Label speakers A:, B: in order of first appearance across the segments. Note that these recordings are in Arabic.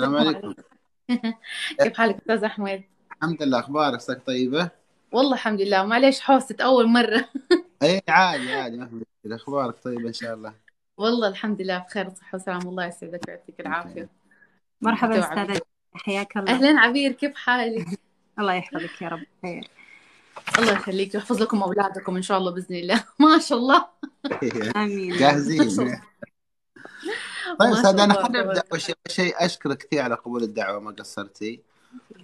A: السلام عليكم.
B: كيف حالك أستاذ أحمد؟
A: الحمد لله أخبارك؟ عساك طيبة؟
B: والله الحمد لله. معليش حوسة أول مرة.
A: اي عادي عادي ما في أخبارك طيبة إن شاء الله؟
B: والله الحمد لله بخير وصحة وسلام الله يسعدك ويعطيك العافية.
C: مرحبا
B: أستاذة.
C: حياك الله.
B: أهلا عبير كيف حالك؟
C: الله يحفظك يا رب. خير
B: الله يخليك ويحفظ لكم أولادكم إن شاء الله بإذن الله. ما شاء الله. آمين.
A: جاهزين.
B: الله.
A: طيب
B: أستاذ
A: أنا
B: الله
A: خلينا نبدا
B: تبارك
A: اول شيء أشكرك كثير على قبول الدعوة ما قصرتي.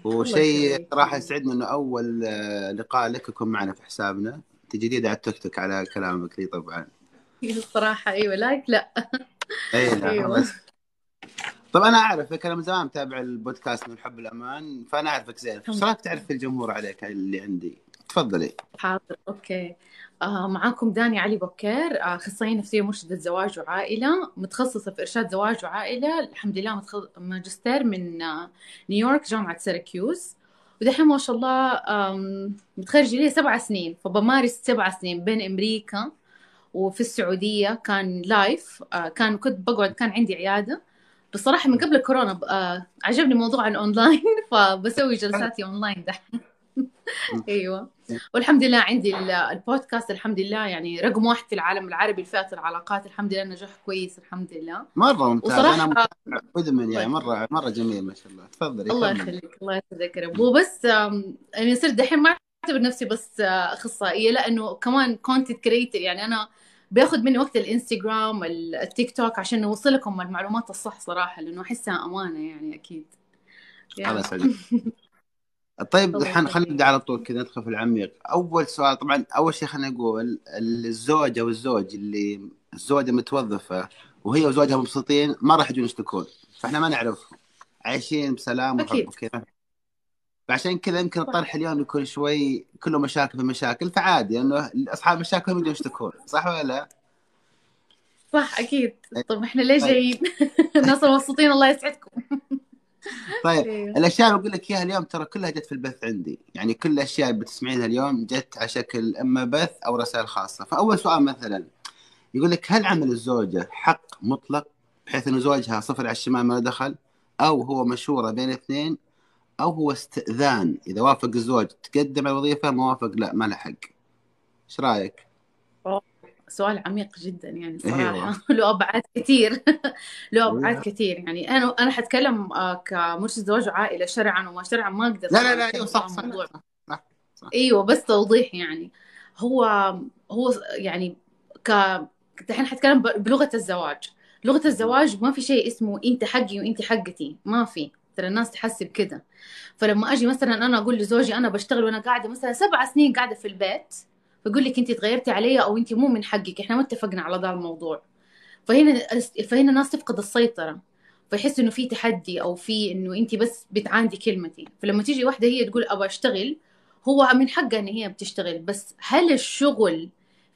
A: وشيء صراحة يسعدنا إنه أول آه، لقاء لك يكون معنا في حسابنا. انت جديده على التيك توك على كلامك لي طبعا.
B: الصراحة أيوه لايك لا.
A: إي لا يسعدك طب أنا اعرفك أنا من زمان متابع البودكاست من حب الأمان فأنا أعرفك زين.
B: إيش
A: رايك تعرف الجمهور عليك اللي عندي؟ تفضلي.
B: حاضر okay. معاكم داني علي بكر آه، أخصائية نفسية مرشدة زواج وعائلة متخصصة في إرشاد زواج وعائلة الحمد لله. ماجستير من آه، نيويورك جامعة سيراكيوز ودحين ما شاء الله متخرجة لي سبع سنين فبمارس سبع سنين بين أمريكا وفي السعودية كان live آه، كان كنت بقعد كان عندي عيادة بصراحة من قبل الكورونا آه، عجبني موضوع الاونلاين فبسوي جلساتي اونلاين دحين أيوه. والحمد لله عندي ال- البودكاست الحمد لله يعني رقم واحد في العالم العربي لفئة العلاقات. الحمد لله نجاح كويس الحمد لله.
A: مرة ممتاز. أنا مدمن يعني
B: يخليك
A: مره مرة جميل ما شاء الله. تفضلي
B: الله يخليك الله يسعدك يا رب. وبس يعني صرت دحين ما أعتبر نفسي بس أخصائية لأنه كمان content creator يعني أنا بياخذ مني وقت الإنستغرام ال- التيك توك عشان نوصل لكم المعلومات الصح صراحة لأنه أحسها أمانة يعني أكيد.
A: الله يسعدك طيب الحين خلينا نبدأ على طول كذا ندخل في العميق. أول سؤال طبعا أول شيء خلينا نقول الزوج أو الزوج اللي الزوجة متوظفة وهي وزوجها مبسوطين ما راح يجون يشتكون فإحنا ما نعرفهم عايشين بسلام وحب وكذا. فعشان كذا يمكن الطرح اليوم يكون شوي كله مشاكل في مشاكل فعادي انه أصحاب مشاكل هم يجون يشتكون صح ولا لا؟
B: صح أكيد. طب إحنا ليه
A: طيب
B: جايين؟ الناس المبسوطين الله يسعدكم.
A: طيب
B: أيوه
A: الأشياء اللي بقول لك إياها اليوم ترى كلها جت في البث عندي. يعني كل الأشياء اللي بتسمعينها اليوم جت على شكل إما بث أو رسائل خاصة. فأول سؤال مثلا يقول لك هل عمل الزوجة حق مطلق بحيث انه زوجها صفر على الشمال ما له دخل أو هو مشوره بين اثنين أو هو استئذان؟ إذا وافق الزوج تقدم على الوظيفة ما وافق لا ما له حق. إيش
B: رأيك؟ سؤال عميق جدا يعني
A: أيوه
B: صراحة. له أبعاد كثير له أبعاد
A: أيوه
B: كثير يعني أنا أنا حتكلم آه، كمرشد زواج وعائلة شرعا وما شرعا ما أقدر
A: لا لا لا أيوه
B: في
A: صح صح صح صح صح.
B: أيوه بس توضيح يعني. هو هو يعني ك الحين حتكلم بلغة الزواج. لغة الزواج ما في شيء اسمه أنت حقي وأنت حقتي. ما في. ترى الناس تحسب كده. فلما أجي مثلا أنا أقول لزوجي أنا بشتغل وأنا قاعدة مثلا سبع سنين قاعدة في البيت فيقول لك انت تغيرتي علي أو انت مو من حقك. إحنا ما اتفقنا على ذا الموضوع. فهنا فهنا الناس تفقد السيطرة. فيحس إنه في تحدي أو في إنه انت بس بتعاندي كلمتي. فلما تيجي واحدة هي تقول أبغى أشتغل هو من حقها إن هي بتشتغل. بس هل الشغل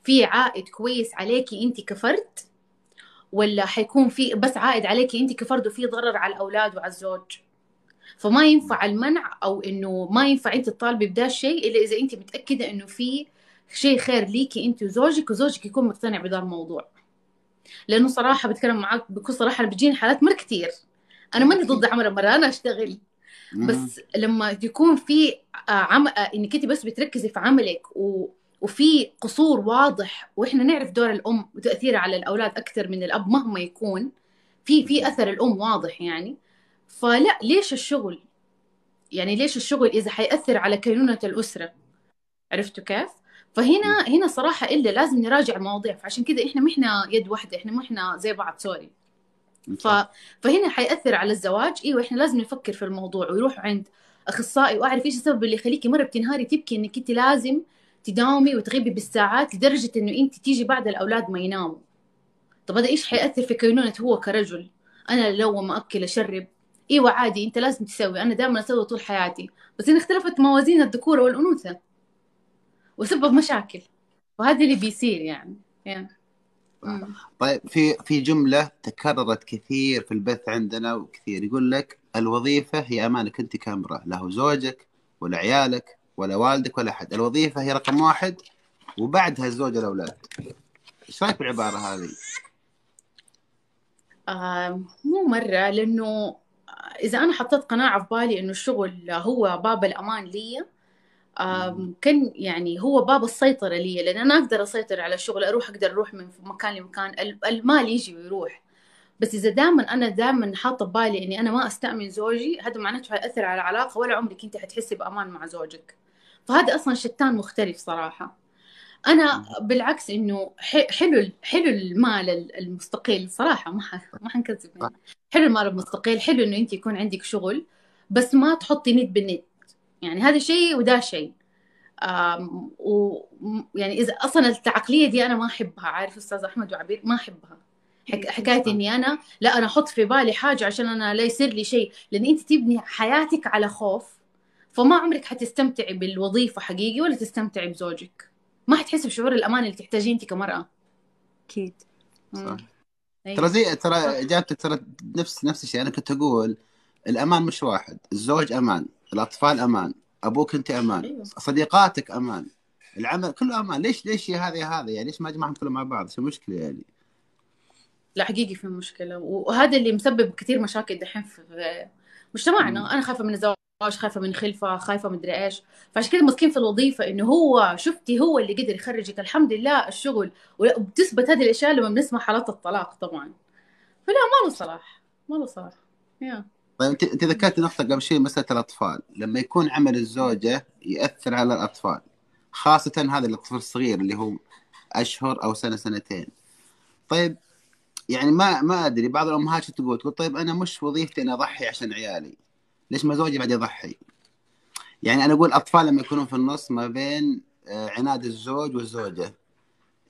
B: فيه عائد كويس عليكي انت كفرد؟ ولا حيكون في بس عائد عليكي انت كفرد وفي ضرر على الأولاد وعلى الزوج؟ فما ينفع المنع أو إنه ما ينفع انت تطالبي بدا الشيء إلا إذا انت متأكدة إنه في شيء خير ليكي انت وزوجك وزوجك يكون مقتنع بهذا الموضوع. لأنه صراحة بتكلم معاك بكل صراحة بتجيني حالات مرة كتير. أنا ماني ضد عمل المراه أنا
A: أشتغل.
B: بس لما يكون في آه، عم... آه، إنك أنت بس بتركزي في عملك و... وفي قصور واضح وإحنا نعرف دور الأم وتاثيرها على الأولاد أكثر من الأب مهما يكون في في أثر الأم واضح يعني. فلا ليش الشغل؟ يعني ليش الشغل إذا حيأثر على كينونة الأسرة؟ عرفتوا كيف؟ فهنا هنا صراحة إلا لازم نراجع المواضيع فعشان كذا إحنا ما إحنا يد واحدة إحنا ما إحنا زي بعض سوري. ف... فهنا حيأثر على الزواج إيوه إحنا لازم نفكر في الموضوع ويروح عند أخصائي وأعرف إيش السبب اللي يخليكي مرة بتنهاري تبكي إنك أنت لازم تداومي وتغيبي بالساعات لدرجة إنه أنت تيجي بعد الأولاد ما يناموا. طب هذا إيش حيأثر في كينونة هو كرجل؟ أنا لو ما أكل أشرب. إيوه عادي أنت لازم تسوي أنا دائما أسوي طول حياتي. بس هنا اختلفت موازين الذكوره والأنوثة. وسبب مشاكل. وهذا اللي بيصير يعني. يعني.
A: طيب في في جملة تكررت كثير في البث عندنا وكثير. يقول لك الوظيفة هي أمانك أنت كامرأة لا هو زوجك ولا عيالك ولا والدك ولا أحد. الوظيفة هي رقم واحد وبعدها الزوج والأولاد. إيش رأيك بالعبارة هذه؟
B: آه مو مرة لأنه إذا أنا حطيت قناعة في بالي إنه الشغل هو باب الأمان لي كان يعني هو باب السيطرة لي لأن أنا أقدر أسيطر على الشغل أروح أقدر أروح من مكان لمكان ال- المال يجي ويروح. بس إذا دائما أنا دائما حاطة ببالي إني أنا ما أستأمن زوجي هذا معناته حيأثر على العلاقة ولا عمرك أنت حتحسي بأمان مع زوجك. فهذا أصلا شتان مختلف صراحة. أنا بالعكس إنه ح- حلو حلو المال ال- المستقل صراحة ما ما حنكذب يعني. حلو المال المستقل حلو إنه أنت يكون عندك شغل بس ما تحطي ند بالند يعني هذا شيء وده شيء. و يعني إذا أصلا العقليه دي أنا ما أحبها عارف أستاذ أحمد وعبير ما أحبها. حك... حكاية إني أنا لا أنا أحط في بالي حاجة عشان أنا لا يصير لي شيء. لأن أنت تبني حياتك على خوف فما عمرك حتستمتعي بالوظيفة حقيقي ولا تستمتعي بزوجك. ما حتحسي بشعور الأمان اللي تحتاجيه أنت كمرأة.
C: أكيد.
A: صح.
B: أيوة.
A: ترى زي ترى إجابتك ترى نفس نفس الشيء. أنا كنت أقول الأمان مش واحد الزوج أمان. الأطفال أمان أبوك أنت أمان
B: أيوة.
A: صديقاتك أمان العمل كله أمان. ليش ليش هذا هذا يعني ليش ما اجمعهم كلهم مع بعض؟ شو المشكلة يعني؟
B: لا حقيقي في مشكلة. وهذا اللي مسبب كثير مشاكل دحين في مجتمعنا. أنا خايفة من الزواج خايفة من خلفة خايفة مدري إيش. فعشان كده مسكين في الوظيفة إنه هو شفتي هو اللي قدر يخرجك. الحمد لله الشغل. وبتثبت هذه الأشياء لما بنسمع حالات الطلاق طبعا. فلا ما له صلاح. ما له صلاح. يا.
A: طيب انت ذكرت نقطة قبل شيء مسألة الأطفال. لما يكون عمل الزوجة يأثر على الأطفال خاصة هذا الطفل الصغير اللي هو أشهر أو سنة سنتين. طيب يعني ما ما أدري بعض الأمهات تقول؟ تقول طيب أنا مش وظيفتي اني أضحي عشان عيالي. ليش ما زوجي بعد يضحي؟ يعني أنا أقول الاطفال لما يكونون في النص ما بين آه، عناد الزوج والزوجة.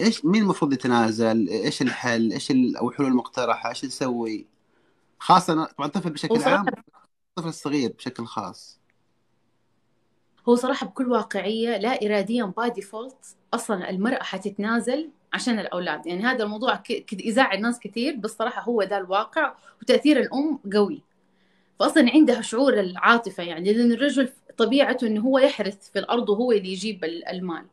A: إيش مين المفروض يتنازل؟ إيش الحل؟ إيش أو حلول مقترحه إيش نسوي؟ خاصة طبعا الطفل بشكل عام الطفل الصغير بشكل خاص.
B: هو صراحة بكل واقعية لا إراديا by default أصلا المرأة حتتنازل عشان الأولاد. يعني هذا الموضوع ك- ك- يزعل ناس كثير بس صراحة هو ده الواقع وتأثير الأم قوي. فأصلا عندها شعور العاطفة يعني لأن الرجل طبيعته إنه هو يحرث في الأرض وهو اللي يجيب ال- المال.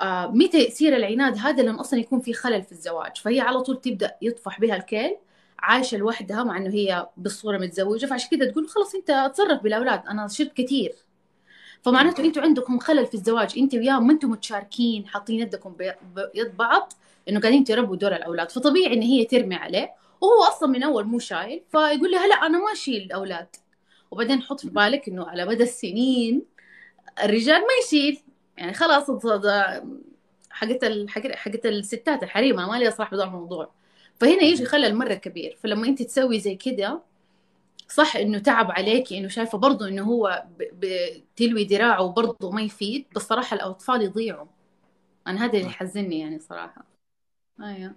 B: آه متى يصير العناد؟ هذا لما أصلا يكون في خلل في الزواج. فهي على طول تبدأ يطفح بها الكيل عايشة لوحدها مع إنه هي بالصورة متزوجة فعشان كده تقول خلاص أنت أتصرف بالأولاد. أنا شلت كثير. فمعناته أنتوا عندكم خلل في الزواج. انت وياه ما أنتم متشاركين حاطين يدكم بي- بيد بعض إنه قاعدين تربوا دور الأولاد. فطبيعي إن هي ترمي عليه وهو أصلا من أول مو شايل فيقول لها لا أنا ما أشيل الاولاد وبعدين حط في بالك إنه على مدى السنين الرجال ما يشيل. يعني خلاص حقت حقت الستات الحريم. أنا مالي اصلاح بهذا الموضوع. فهنا يجي خلل مرة كبير. فلما أنت تسوي زي كده صح إنه تعب عليكي إنه شايفة برضه إنه هو بتلوي ذراعه وبرضه ما يفيد بس صراحة الأطفال يضيعوا. أنا هذا اللي يحزنني يعني صراحة. أيوه.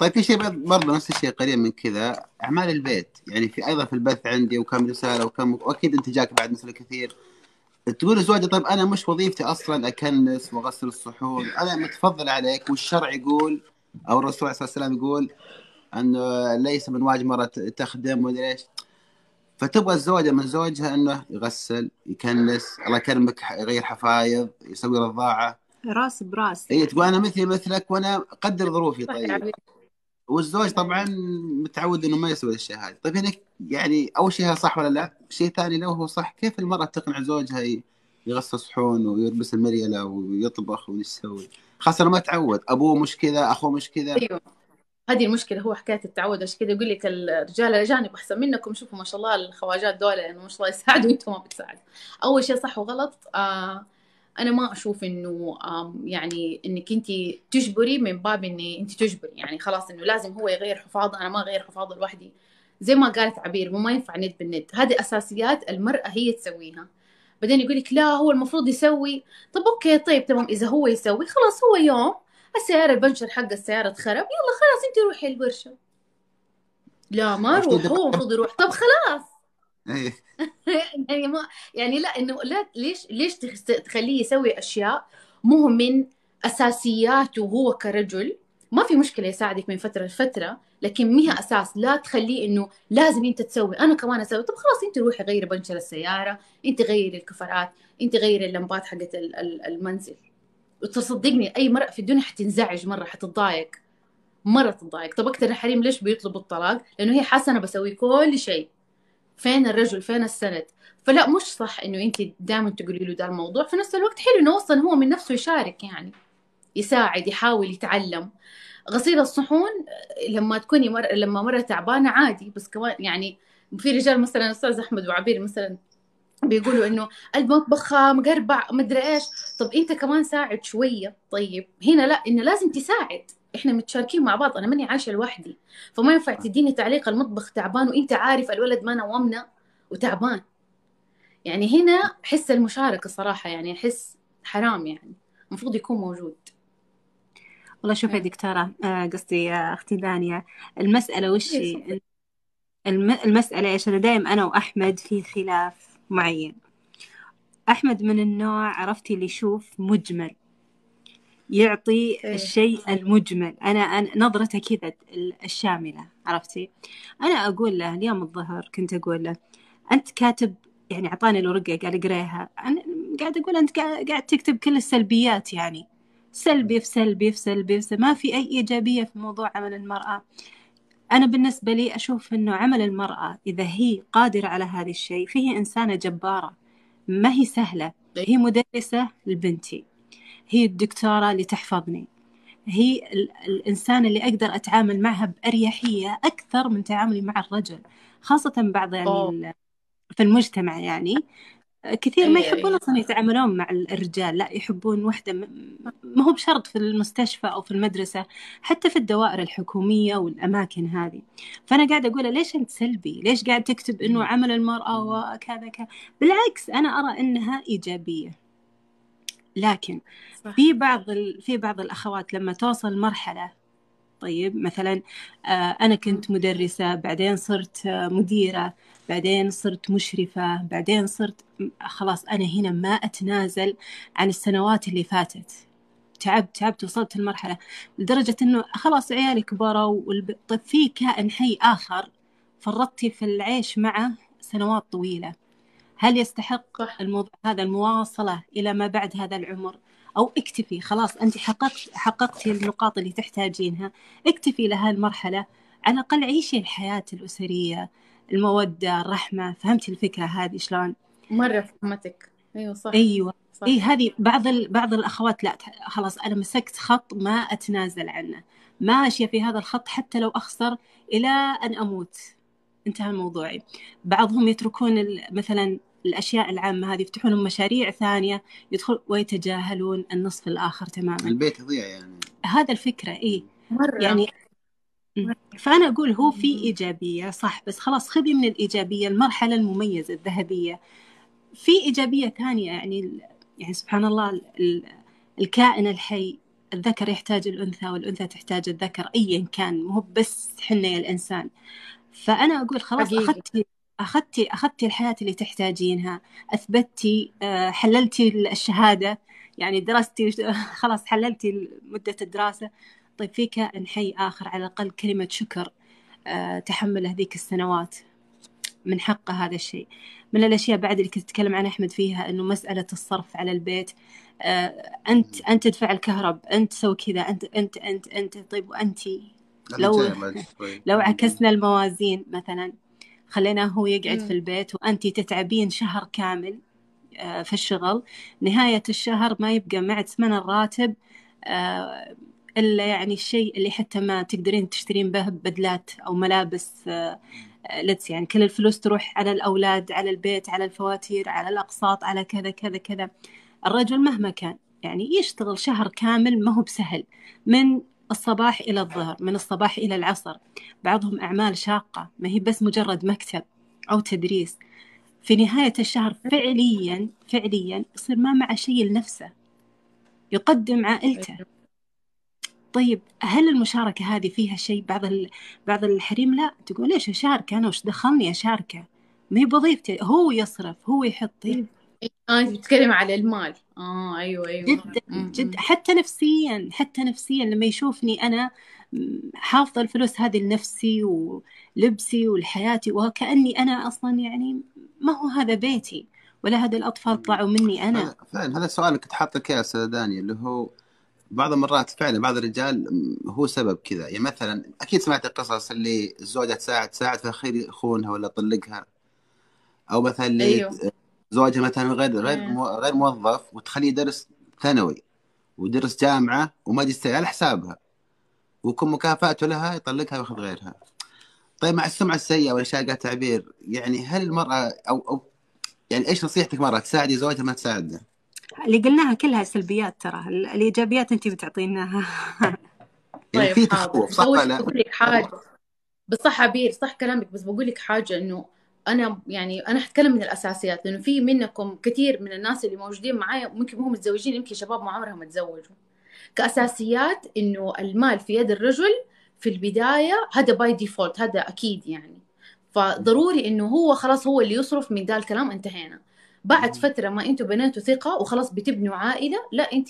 A: طيب في شيء برضه نفس الشيء قريب من كذا أعمال البيت. يعني في أيضا في البث عندي وكم رسالة وكم وأكيد أنت جاك بعد مثل كثير. تقول الزوجة طيب أنا مش وظيفتي أصلا أكنس واغسل الصحون أنا متفضل عليك والشرع يقول أو الرسول صلى الله عليه وسلم يقول انه ليس من واجب مرة تخدم ومدري إيش. فتبغى الزوجة من زوجها أنه يغسل يكنس الله يكرمك يغير حفايض يسوي رضاعه
C: راس براس.
A: هي تقول أنا مثلي مثلك وأنا أقدر ظروفي. طيب. والزوج طبعا متعود إنه ما يسوي الاشياء هذه طيب هنا يعني أول شيء هذا صح ولا لا؟ شيء ثاني لو هو صح كيف المرأة تقنع زوجها يغسل صحون ويلبس المريلة ويطبخ ويسوي خاصه ما تعود أبوه مش كذا أخوه مش كذا.
B: أيوه. هذه المشكلة هو حكاية التعود. عشان كذا يقول لك الرجال الاجانب احسن منكم. شوفوا ما شاء الله الخواجات دول يعني ما شاء الله يساعدوا وأنتم ما بتساعدوا. أول شيء صح وغلط آه أنا ما أشوف إنه يعني إنك أنت تجبري من باب اني أنت تجبري. يعني خلاص إنه لازم هو يغير حفاضه أنا ما أغير حفاضه لوحدي. زي ما قالت عبير ما ينفع ند بالند. هذه أساسيات المرأة هي تسويها. بعدين يقول لك لا هو المفروض يسوي. طب أوكي طيب تمام. إذا هو يسوي خلاص هو يوم السيارة البنشر حق السيارة اتخرب. يلا خلاص أنت روحي الورشة. لا ما أروح هو المفروض يروح. طب خلاص.
A: إيه.
B: يعني ما يعني لا إنه لا ليش ليش تخليه يسوي أشياء مو من أساسياته هو كرجل؟ ما في مشكلة يساعدك من فترة لفترة لكن مها أساس لا تخليه إنه لازم أنت تسوي. أنا كمان أسوي. طب خلاص أنت روحي غيري بنشر السيارة أنت غيري الكفرات أنت غيري اللمبات حقت ال- ال- المنزل. وتصدقني أي مرأة في الدنيا حتنزعج مرة حتتضايق. مرة تتضايق. طب أكثر الحريم ليش بيطلبوا الطلاق؟ لأنه هي حاسه أنا بسوي كل شيء. فين الرجل؟ فين السند؟ فلا مش صح إنه أنت دائما تقولي له ده الموضوع. في نفس الوقت حلو إنه أصلا هو من نفسه يشارك يعني. يساعد يحاول يتعلم. غسيل الصحون لما تكوني مر... لما مرة تعبانة عادي بس كمان يعني في رجال مثلا أستاذ أحمد وعبير مثلا بيقولوا إنه المطبخ مقربع مدري إيش. طب أنت كمان ساعد شوية. طيب هنا لا إنه لازم تساعد. إحنا متشاركين مع بعض. أنا ماني عايشة لوحدي. فما ينفع تديني تعليق المطبخ تعبان وأنت عارف الولد ما نومنا وتعبان. يعني هنا حس المشاركة صراحة يعني احس حرام يعني. المفروض يكون موجود.
C: والله شوفي يا دكتورة آه، قصدي يا أختي دانيا المسألة وش هي؟ الم- المسألة إيش؟ أنا دايم أنا وأحمد في خلاف معين. أحمد من النوع عرفتي اللي يشوف مجمل يعطي
B: إيه.
C: الشيء المجمل. أنا, أنا نظرته كذا ال- الشاملة عرفتي؟ أنا أقول له اليوم الظهر كنت أقول له أنت كاتب يعني أعطاني الورقة قال اقريها أنا قاعد أقول أنت قاعد تكتب كل السلبيات يعني. سلبي في سلبي في سلبي في سلبي. ما في أي إيجابية في موضوع عمل المرأة. أنا بالنسبة لي أشوف إنه عمل المرأة إذا هي قادرة على هذا الشيء فهي إنسانة جبارة. ما هي سهلة. هي مدرسة لبنتي. هي الدكتورة اللي تحفظني. هي ال- الإنسان اللي أقدر أتعامل معها بأريحية أكثر من تعاملي مع الرجل خاصة بعض يعني
B: أوه.
C: في المجتمع يعني. كثير ما
B: أي-
C: يحبون
B: أي.
C: أصلا يتعاملون مع الرجال لا يحبون وحدة م- ما هو بشرط في المستشفى أو في المدرسة حتى في الدوائر الحكومية والأماكن هذه فأنا قاعدة أقول له، ليش أنت سلبي ليش قاعد تكتب إنه عمل المرأة وكذا كذا بالعكس أنا أرى إنها إيجابية لكن. في بعض. في بعض الأخوات لما توصل مرحلة طيب مثلا آه، أنا كنت مدرسة بعدين صرت آه، مديرة بعدين صرت مشرفة بعدين صرت خلاص أنا هنا ما أتنازل عن السنوات اللي فاتت. تعبت تعبت وصلت المرحلة لدرجة إنه خلاص عيالي كبروا والب... طيب في كائن حي آخر فرطتي في العيش معه سنوات طويلة. هل يستحق الموضوع هذا المواصلة إلى ما بعد هذا العمر؟ أو اكتفي خلاص أنت حققت حققتي النقاط اللي تحتاجينها. اكتفي لها المرحلة على الأقل عيشي الحياة الأسرية المودة الرحمة. فهمتي الفكرة هذه شلون؟
B: مرة فهمتك. أيوه صح.
C: أيوة.
B: صح.
C: اي هذه بعض ال... بعض الأخوات لا خلاص أنا مسكت خط ما أتنازل عنه. ماشية في هذا الخط حتى لو أخسر إلى أن أموت. انتهى موضوعي. بعضهم يتركون. مثلا الأشياء العامة هذه يفتحون لهم مشاريع ثانية يدخل ويتجاهلون النصف الآخر تماما.
A: البيت يضيع يعني.
C: هذا الفكرة
B: إي.
C: يعني. فأنا أقول هو في إيجابية صح بس خلاص خذي من الإيجابية المرحلة المميزة الذهبية. في إيجابية ثانية يعني ال- يعني سبحان الله ال- ال- الكائن الحي الذكر يحتاج الأنثى والأنثى تحتاج الذكر أيا كان مو بس حنا يا الإنسان. فأنا أقول خلاص
B: حقيقي.
C: أخذتي أخذتي الحياة اللي تحتاجينها أثبتي آه، حللتي الشهادة يعني درستي خلاص حللتي مدة الدراسة. طيب في كائن حي آخر على الأقل كلمة شكر آه، تحمل هذيك السنوات من حقه هذا الشيء. من الأشياء بعد اللي كنت أتكلم عن أحمد فيها أنه مسألة الصرف على البيت آه، أنت أنت تدفع الكهرب أنت تسوي كذا أنت أنت أنت أنت طيب وأنتي؟ لو-
A: شوي.
C: لو عكسنا الموازين مثلا. خليناه هو يقعد
B: مم.
C: في البيت وأنتي تتعبين شهر كامل آه، في الشغل. نهاية الشهر ما يبقى معك من الراتب آه، إلا يعني الشيء اللي حتى ما تقدرين تشترين به بدلات أو ملابس آه، لتس يعني كل الفلوس تروح على الأولاد على البيت على الفواتير على الأقساط على كذا كذا كذا. الرجل مهما كان يعني يشتغل شهر كامل ما هو بسهل. من الصباح إلى الظهر من الصباح إلى العصر. بعضهم أعمال شاقة ما هي بس مجرد مكتب أو تدريس. في نهاية الشهر فعليا فعليا يصير ما معه شيء لنفسه. يقدم عائلته. طيب هل المشاركة هذه فيها شيء؟ بعض ال... بعض الحريم لا. تقول ليش أشارك أنا وش دخلني أشاركه ما هي بوظيفتي. هو يصرف هو يحط. طيب
B: آه أنت بتتكلم على المال. آه أيوه أيوه.
C: جدا
B: مم.
C: جدا. حتى نفسيا حتى نفسيا لما يشوفني أنا م، حافظة الفلوس هذه لنفسي ولبسي ولحياتي وكأني أنا أصلا يعني ما هو هذا بيتي ولا هذا الأطفال طلعوا مني أنا.
A: هذا- فعلا هذا السؤال اللي كنت حاطه يا أستاذ داني اللي هو بعض المرات فعلا بعض الرجال هو سبب كذا. يعني مثلا أكيد سمعت القصص اللي الزوجة تساعد تساعد في الاخير يخونها ولا يطلقها أو مثلا اللي
B: أيوه.
A: زوجها مثلا غير غير غير موظف وتخليه يدرس ثانوي ويدرس جامعة وماجستير على حسابها ويكون مكافأته لها يطلقها وياخذ غيرها. طيب مع السمعة السيئة والأشياء قاعد تعبير يعني هل المرأة أو أو يعني إيش نصيحتك مرة تساعدي زوجها ما تساعده؟
C: اللي قلناها كلها سلبيات ترى ال- الإيجابيات أنت بتعطيناها
A: يعني في
B: طيب حاضر
A: تخوف صح ولا لا؟
B: بقول لك حاجة بس صح عبير صح كلامك بس بقول لك حاجة إنه أنا يعني أنا حتكلم من الأساسيات لأنه في منكم كثير من الناس اللي موجودين معايا ممكن هم متزوجين يمكن شباب ما عمرهم تزوجوا. كأساسيات إنه المال في يد الرجل في البداية هذا by default هذا أكيد يعني. فضروري إنه هو خلاص هو اللي يصرف من ذا الكلام انتهينا. بعد فترة ما أنتوا بنيتوا ثقة وخلاص بتبنوا عائلة لا أنت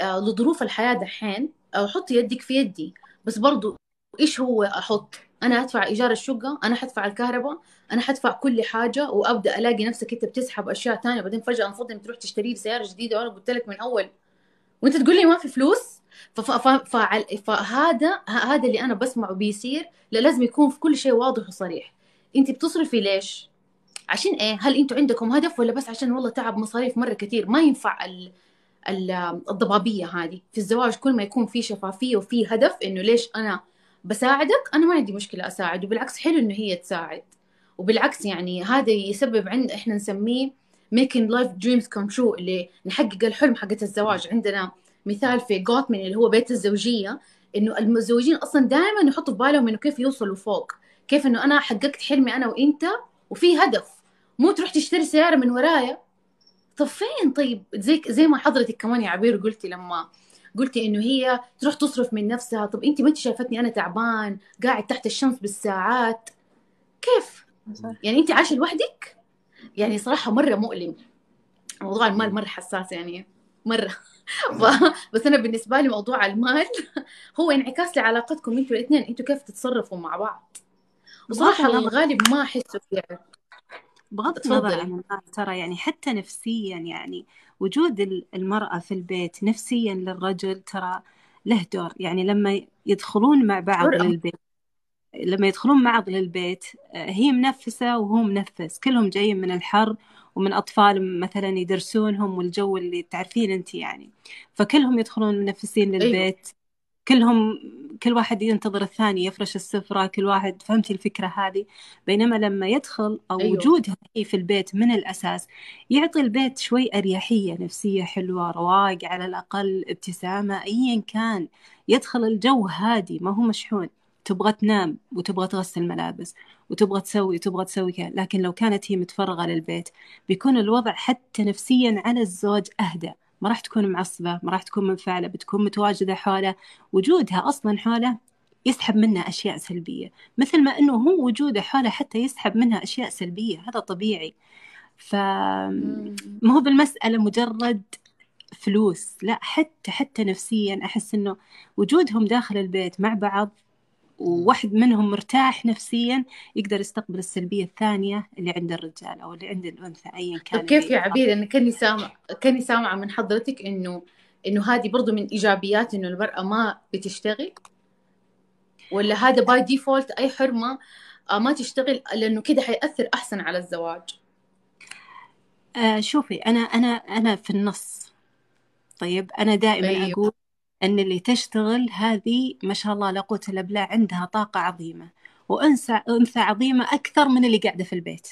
B: آه، لظروف الحياة دحين آه، حطي يدك في يدي. بس برضو إيش هو أحط؟ أنا أدفع إيجار الشقة أنا حدفع الكهرباء أنا حدفع كل حاجة وأبدأ ألاقي نفسك أنت بتسحب أشياء تانية. بعدين فجأة المفروض تروح تشتري لي سيارة جديدة وأنا قلت لك من أول. وأنت تقول لي ما في فلوس؟ فهذا هذا اللي أنا بسمعه بيصير. لا لازم يكون في كل شيء واضح وصريح. أنت بتصرفي ليش؟ عشان إيه؟ هل أنتوا عندكم هدف ولا بس عشان والله تعب مصاريف مرة كثير؟ ما ينفع. ال- الضبابية هذه. في الزواج كل ما يكون في شفافية وفي هدف إنه ليش أنا بساعدك؟ أنا ما عندي مشكلة أساعد وبالعكس حلو إنه هي تساعد. وبالعكس يعني هذا يسبب عند إحنا نسميه making life dreams come true اللي نحقق الحلم حقت الزواج. عندنا مثال في جوتمن اللي هو بيت الزوجية إنه المتزوجين أصلا دائما يحطوا في بالهم إنه كيف يوصلوا فوق. كيف إنه أنا حققت حلمي أنا وإنت وفي هدف. مو تروح تشتري سيارة من ورايا؟ طب فين طيب؟ زي زي ما حضرتك كمان يا عبير قلتي لما قلتي إنه هي تروح تصرف من نفسها. طب انت ما انت شايفتني أنا تعبان قاعد تحت الشمس بالساعات. كيف؟ يعني انت عايشة لوحدك؟ يعني صراحة مرة مؤلم. موضوع المال مرة حساس يعني مرة. ف... بس أنا بالنسبة لي موضوع المال هو انعكاس لعلاقتكم أنتوا الاثنين أنتوا كيف تتصرفوا مع بعض؟
C: وصراحة
B: الغالب ما احسه فيها
C: بغض. النظر عن المال ترى يعني حتى نفسيا يعني وجود ال- المرأة في البيت نفسيا للرجل ترى له دور. يعني لما يدخلون مع بعض للبيت لما يدخلون معض للبيت آه، هي منفسة وهو منفس. كلهم جايين من الحر ومن أطفال مثلا يدرسونهم والجو اللي تعرفين أنت يعني. فكلهم يدخلون منفسين
B: أيوة.
C: للبيت. كلهم كل واحد ينتظر الثاني يفرش السفرة كل واحد فهمتي الفكرة هذه؟ بينما لما يدخل أو
B: أيوة.
C: وجودها في البيت من الأساس يعطي البيت شوي أريحية نفسية حلوة رواق على الأقل ابتسامة أيا كان. يدخل الجو هادي ما هو مشحون. تبغى تنام وتبغى تغسل ملابس وتبغى تسوي وتبغى تسوي كذا. لكن لو كانت هي متفرغة للبيت بيكون الوضع حتى نفسيا على الزوج أهدى. ما راح تكون معصبة ما راح تكون منفعلة بتكون متواجدة حوله. وجودها أصلا حوله يسحب منها أشياء سلبية مثل ما أنه هو وجوده حوله حتى يسحب منها أشياء سلبية هذا طبيعي. فما هو بالمسألة مجرد فلوس لا حتى حتى نفسيا أحس أنه وجودهم داخل البيت مع بعض وواحد منهم مرتاح نفسيا يقدر يستقبل السلبية الثانية اللي عند الرجال أو اللي عند الأنثى أيا كان
B: طب كيف يا عبير أنا كاني سامع كاني سامعه من حضرتك انه إنه هذه برضو من إيجابيات إنه المرأة ما بتشتغل؟ ولا هذا by default أي حرمة آه، ما تشتغل لأنه كده حيأثر أحسن على الزواج؟
C: آه شوفي أنا أنا أنا في النص. طيب أنا دائما
B: أيوه.
C: أقول أن اللي تشتغل هذه ما شاء الله لا قوة إلا بالله عندها طاقة عظيمة وأنثى أنثى عظيمة أكثر من اللي قاعدة في البيت.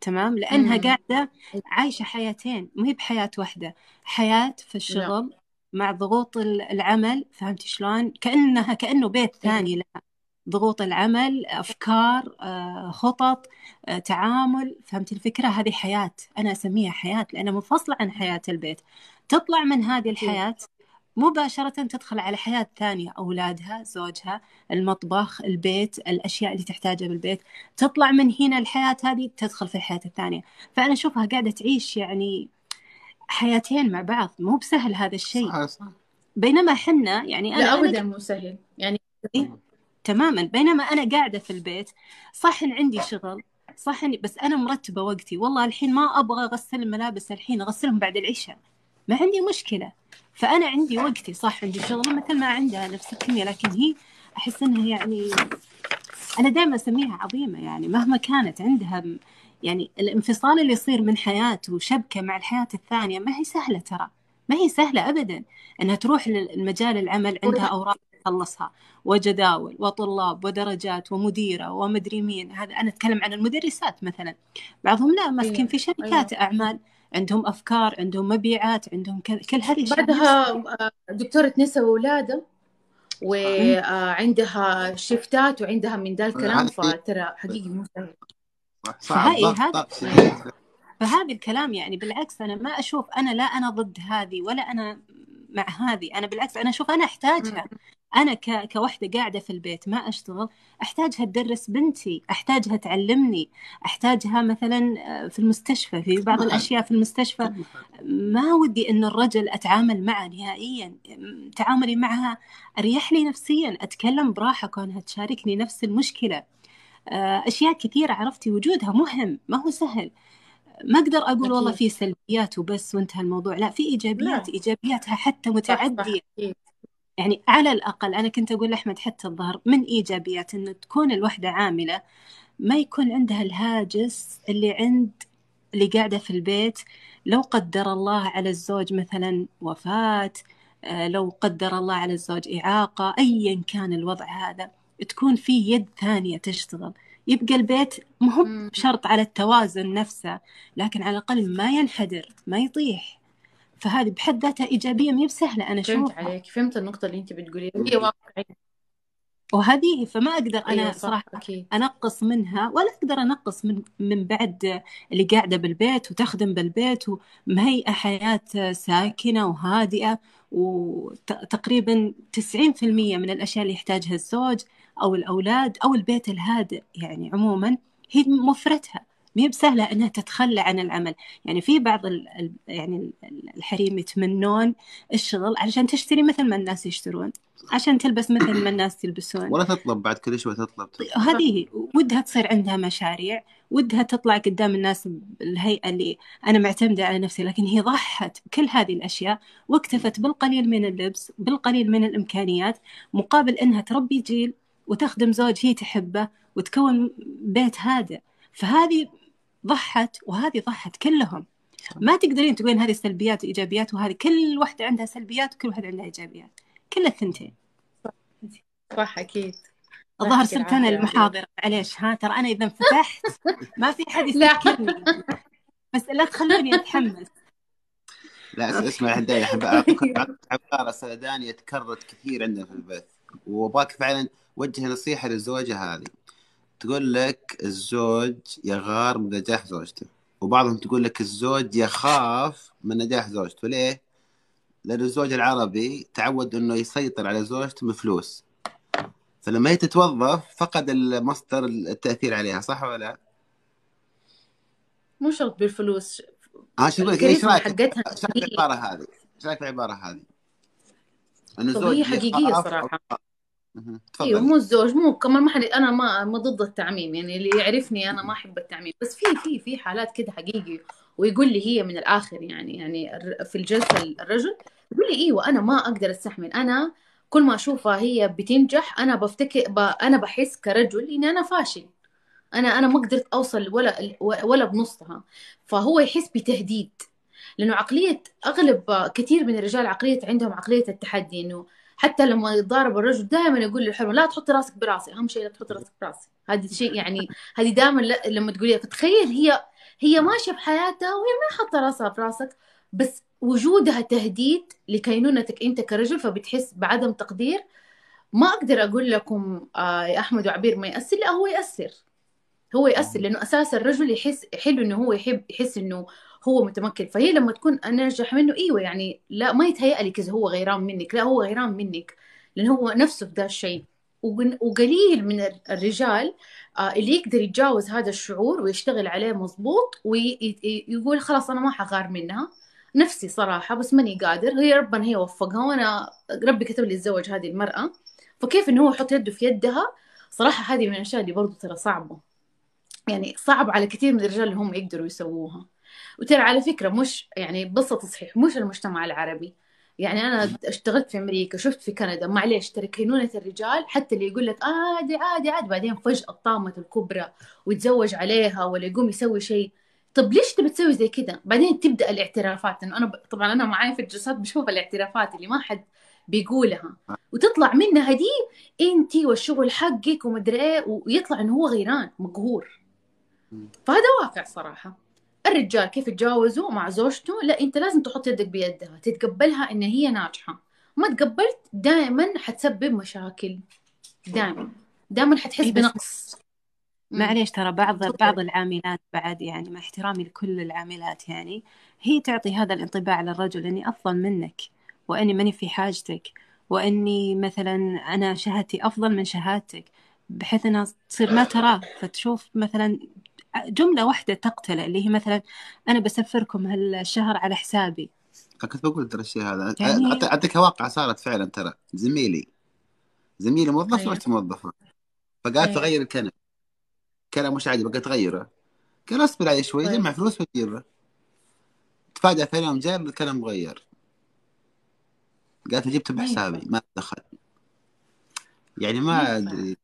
C: تمام؟ لأنها
B: مم.
C: قاعدة عايشة حياتين مو هي بحياة واحدة حياة في الشغل مع ضغوط ال- العمل فهمتي شلون؟ كأنها كأنه بيت ثاني لها. ضغوط العمل أفكار آه، خطط آه، تعامل فهمتي الفكرة؟ هذه حياة أنا أسميها حياة لأنها منفصلة عن حياة البيت. تطلع من هذه الحياة مباشرة تدخل على حياة ثانية أولادها زوجها المطبخ البيت الأشياء اللي تحتاجها بالبيت. تطلع من هنا الحياة هذه تدخل في الحياة الثانية. فأنا أشوفها قاعدة تعيش يعني حياتين مع بعض. مو بسهل هذا الشيء.
A: صح صح.
C: بينما حنا يعني أنا
B: لا
C: أنا
B: ابدا مو سهل. يعني
C: تماما. بينما أنا قاعدة في البيت صح إن عندي شغل صح إني بس أنا مرتبة وقتي. والله الحين ما أبغى أغسل الملابس الحين أغسلهم بعد العشاء. ما عندي مشكلة. فأنا عندي وقتي صح عندي شغل مثل ما عندها نفس الكمية لكن هي أحس إنها يعني أنا دائما أسميها عظيمة يعني مهما كانت عندها يعني الانفصال اللي يصير من حياته وشبكة مع الحياة الثانية ما هي سهلة ترى ما هي سهلة أبدا أنها تروح للمجال العمل عندها أوراق تخلصها وجداول وطلاب ودرجات ومديرة ومدري مين هذا أنا أتكلم عن المدرسات مثلا بعضهم لا ماسكين
B: أيوة.
C: في شركات
B: أيوة.
C: أعمال عندهم أفكار عندهم مبيعات عندهم كل كل هذه
B: بعدها آه، دكتورة نساء وولادة وعندها شيفتات وعندها من ذا الكلام فترى حقيقي مو سهل
C: هذا-
A: شديد.
C: فهذا الكلام يعني بالعكس أنا ما أشوف أنا لا أنا ضد هذه ولا أنا مع هذه. أنا بالعكس أنا أشوف أنا أحتاجها. أنا ك... كوحدة قاعدة في البيت ما أشتغل أحتاجها تدرس بنتي أحتاجها تعلمني أحتاجها مثلا آه، في المستشفى في بعض الأشياء في المستشفى. ما ودي أن الرجل أتعامل معه نهائيا. تعاملي معها أريح لي نفسيا أتكلم براحة كونها تشاركني نفس المشكلة. آه، أشياء كثيرة عرفتي؟ وجودها مهم ما هو سهل. ما أقدر أقول والله. في سلبيات وبس وانتهى الموضوع لا في إيجابيات
B: لا.
C: إيجابياتها حتى
B: أكيد.
C: يعني على الأقل أنا كنت أقول لأحمد حتى الظهر من إيجابيات أنه تكون الوحدة عاملة ما يكون عندها الهاجس اللي عند اللي قاعدة في البيت لو قدر الله على الزوج مثلا وفاة آه، لو قدر الله على الزوج إعاقة أيا كان الوضع هذا تكون في يد ثانية تشتغل يبقى البيت مو
B: مم.
C: شرط على التوازن نفسه لكن على الأقل ما ينحدر ما يطيح. فهذه بحد ذاتها إيجابية مي بسهلة أنا
B: فهمت
C: أشوفها.
B: عليك فهمت النقطة اللي أنت بتقوليها. هي واقعية.
C: وهذه فما أقدر أنا
B: أيوة صح
C: صراحة
B: أكيد.
C: أنقص منها ولا أقدر أنقص من من بعد اللي قاعدة بالبيت وتخدم بالبيت ومهيئة حياة ساكنة وهادئة وتقريبا 90% من الأشياء اللي يحتاجها الزوج. أو الأولاد أو البيت الهادئ يعني عموما هي موفرتها. مي بسهلة أنها تتخلى عن العمل. يعني في بعض ال يعني ال- الحريم يتمنون الشغل علشان تشتري مثل ما الناس يشترون عشان تلبس مثل ما الناس يلبسون.
A: ولا تطلب بعد كل شوي تطلب.
C: هذه ودها تصير عندها مشاريع ودها تطلع قدام الناس بالهيئة اللي أنا معتمدة على نفسي لكن هي ضحت بكل هذه الأشياء واكتفت بالقليل من اللبس بالقليل من الإمكانيات مقابل أنها تربي جيل وتخدم زوج هي تحبه وتكون بيت هادئ. فهذه ضحت وهذه ضحت كلهم. ما تقدرين تقولين هذه سلبيات وإيجابيات وهذه كل واحدة عندها سلبيات وكل واحدة عندها إيجابيات. كل الثنتين.
B: صح أكيد.
C: الظاهر صرت أنا
B: العافية.
C: المحاضرة. معليش ها ترى أنا إذا انفتحت ما في حد
B: لا.
C: يسكرني بس لا تخلوني أتحمس.
A: لا اس- اسمع هدايا احب اعطيك عبارة سردانيه تكررت كثير عندنا في البث. وأبغاك فعلا وجه نصيحة للزوجه هذه تقول لك الزوج يغار من نجاح زوجته وبعضهم تقول لك الزوج يخاف من نجاح زوجته ليه؟ لأن الزوج العربي تعود إنه يسيطر على زوجته بفلوس فلما هي تتوظف فقد المصدر التأثير عليها صح ولا لا؟
B: مو شرط بالفلوس
A: ها شو يقول لك
B: إيش
A: رأيك؟
B: حقتها
A: إيش رأيك في العبارة هذه؟ إيش رأيك في العبارة هذه؟
B: إنه
A: الزوج
B: هي حقيقية
A: يخاف-
B: صراحة
A: مهم.
B: أيوه
A: تفضل.
B: مو الزوج مو كمان ما حد أنا ما ما ضد التعميم يعني اللي يعرفني أنا ما أحب التعميم. بس في في في حالات كده حقيقي ويقول لي هي من الآخر يعني يعني في الجلسة الرجل يقول لي إيوه أنا ما أقدر أستحمل. أنا كل ما أشوفها هي بتنجح أنا بفتكر ب... أنا بحس كرجل إني أنا فاشل. أنا أنا ما قدرت أوصل ولا ولا بنصها. فهو يحس بتهديد. لأنه عقلية أغلب كثير من الرجال عقلية عندهم عقلية التحدي إنه حتى لما يتضارب الرجل دائما يقول للحرمة لا تحطي راسك براسي أهم شيء لا تحطي راسك براسي. هذا الشيء يعني هذه دائما لما تقوليها فتخيل هي هي ماشية بحياتها وهي ما حاطة راسها براسك بس وجودها تهديد لكينونتك أنت كرجل فبتحس بعدم تقدير. ما أقدر أقول لكم آه يا أحمد وعبير ما يأثر لا هو يأثر. هو يأثر لأنه أساس الرجل يحس حلو إنه هو يحب يحس إنه هو متمكن. فهي لما تكون انجح منه إيوه يعني لا ما يتهيأ لك اذا هو غيران منك. لا هو غيران منك لأنه هو نفسه في ذا الشيء. وقليل من الرجال اللي يقدر يتجاوز هذا الشعور ويشتغل عليه مظبوط ويقول خلاص أنا ما حغار منها. نفسي صراحة بس ماني قادر. هي ربنا هي وفقها وأنا ربي كتب لي الزوج هذه المرأة. فكيف إنه هو يحط يده في يدها؟ صراحة هذه من الأشياء اللي برضو ترى صعبة. يعني صعب على كثير من الرجال اللي هم يقدروا يسووها. وترى على فكرة مش يعني بس تصحيح مش المجتمع العربي. يعني أنا اشتغلت في أمريكا شفت في كندا معليش ترى كينونة الرجال حتى اللي يقول لك آه عادي عادي عادي بعدين فجأة طامت الكبرى ويتزوج عليها ولا يقوم يسوي شيء. طب ليش تبي تسوي زي كذا بعدين تبدأ الاعترافات. إنه أنا ب... طبعا أنا معايا في الجلسات بشوف الاعترافات اللي ما حد بيقولها. وتطلع منها دي أنت والشغل حقك ومدري إيه ويطلع إنه هو غيران مقهور. فهذا واقع صراحة. الرجال كيف يتجاوزوا مع زوجته؟ لا أنت لازم تحط يدك بيدها تتقبلها إن هي ناجحة. ما تقبلت دائما حتسبب مشاكل دائما دائما حتحس
C: إيه
B: بنقص.
C: معليش ترى بعض بعض العاملات بعد يعني مع احترامي لكل العاملات يعني هي تعطي هذا الانطباع للرجل إني أفضل منك وإني ماني في حاجتك وإني مثلا أنا شهادتي أفضل من شهادتك بحيث إنها تصير ما تراه. فتشوف مثلا جملة واحدة تقتله اللي هي مثلا أنا بسفركم هالشهر على حسابي.
A: كنت بقول ترى الشيء هذا.
C: يعني
A: أعطيك واقع صارت فعلا ترى. زميلي زميلي موظف
B: أيوه.
A: زوجته موظفة. فقالت له
B: أيوه.
A: غير الكنب كلام مش عاجبك قلت غيره قال أصبر عليه شوي
B: طيب.
A: جمع فلوس وجيبه تفاجأ ثاني يوم جاب الكلام مغير. قالت جبته
B: ما
A: بحسابي ما دخل. يعني
B: ما ينفع أدري.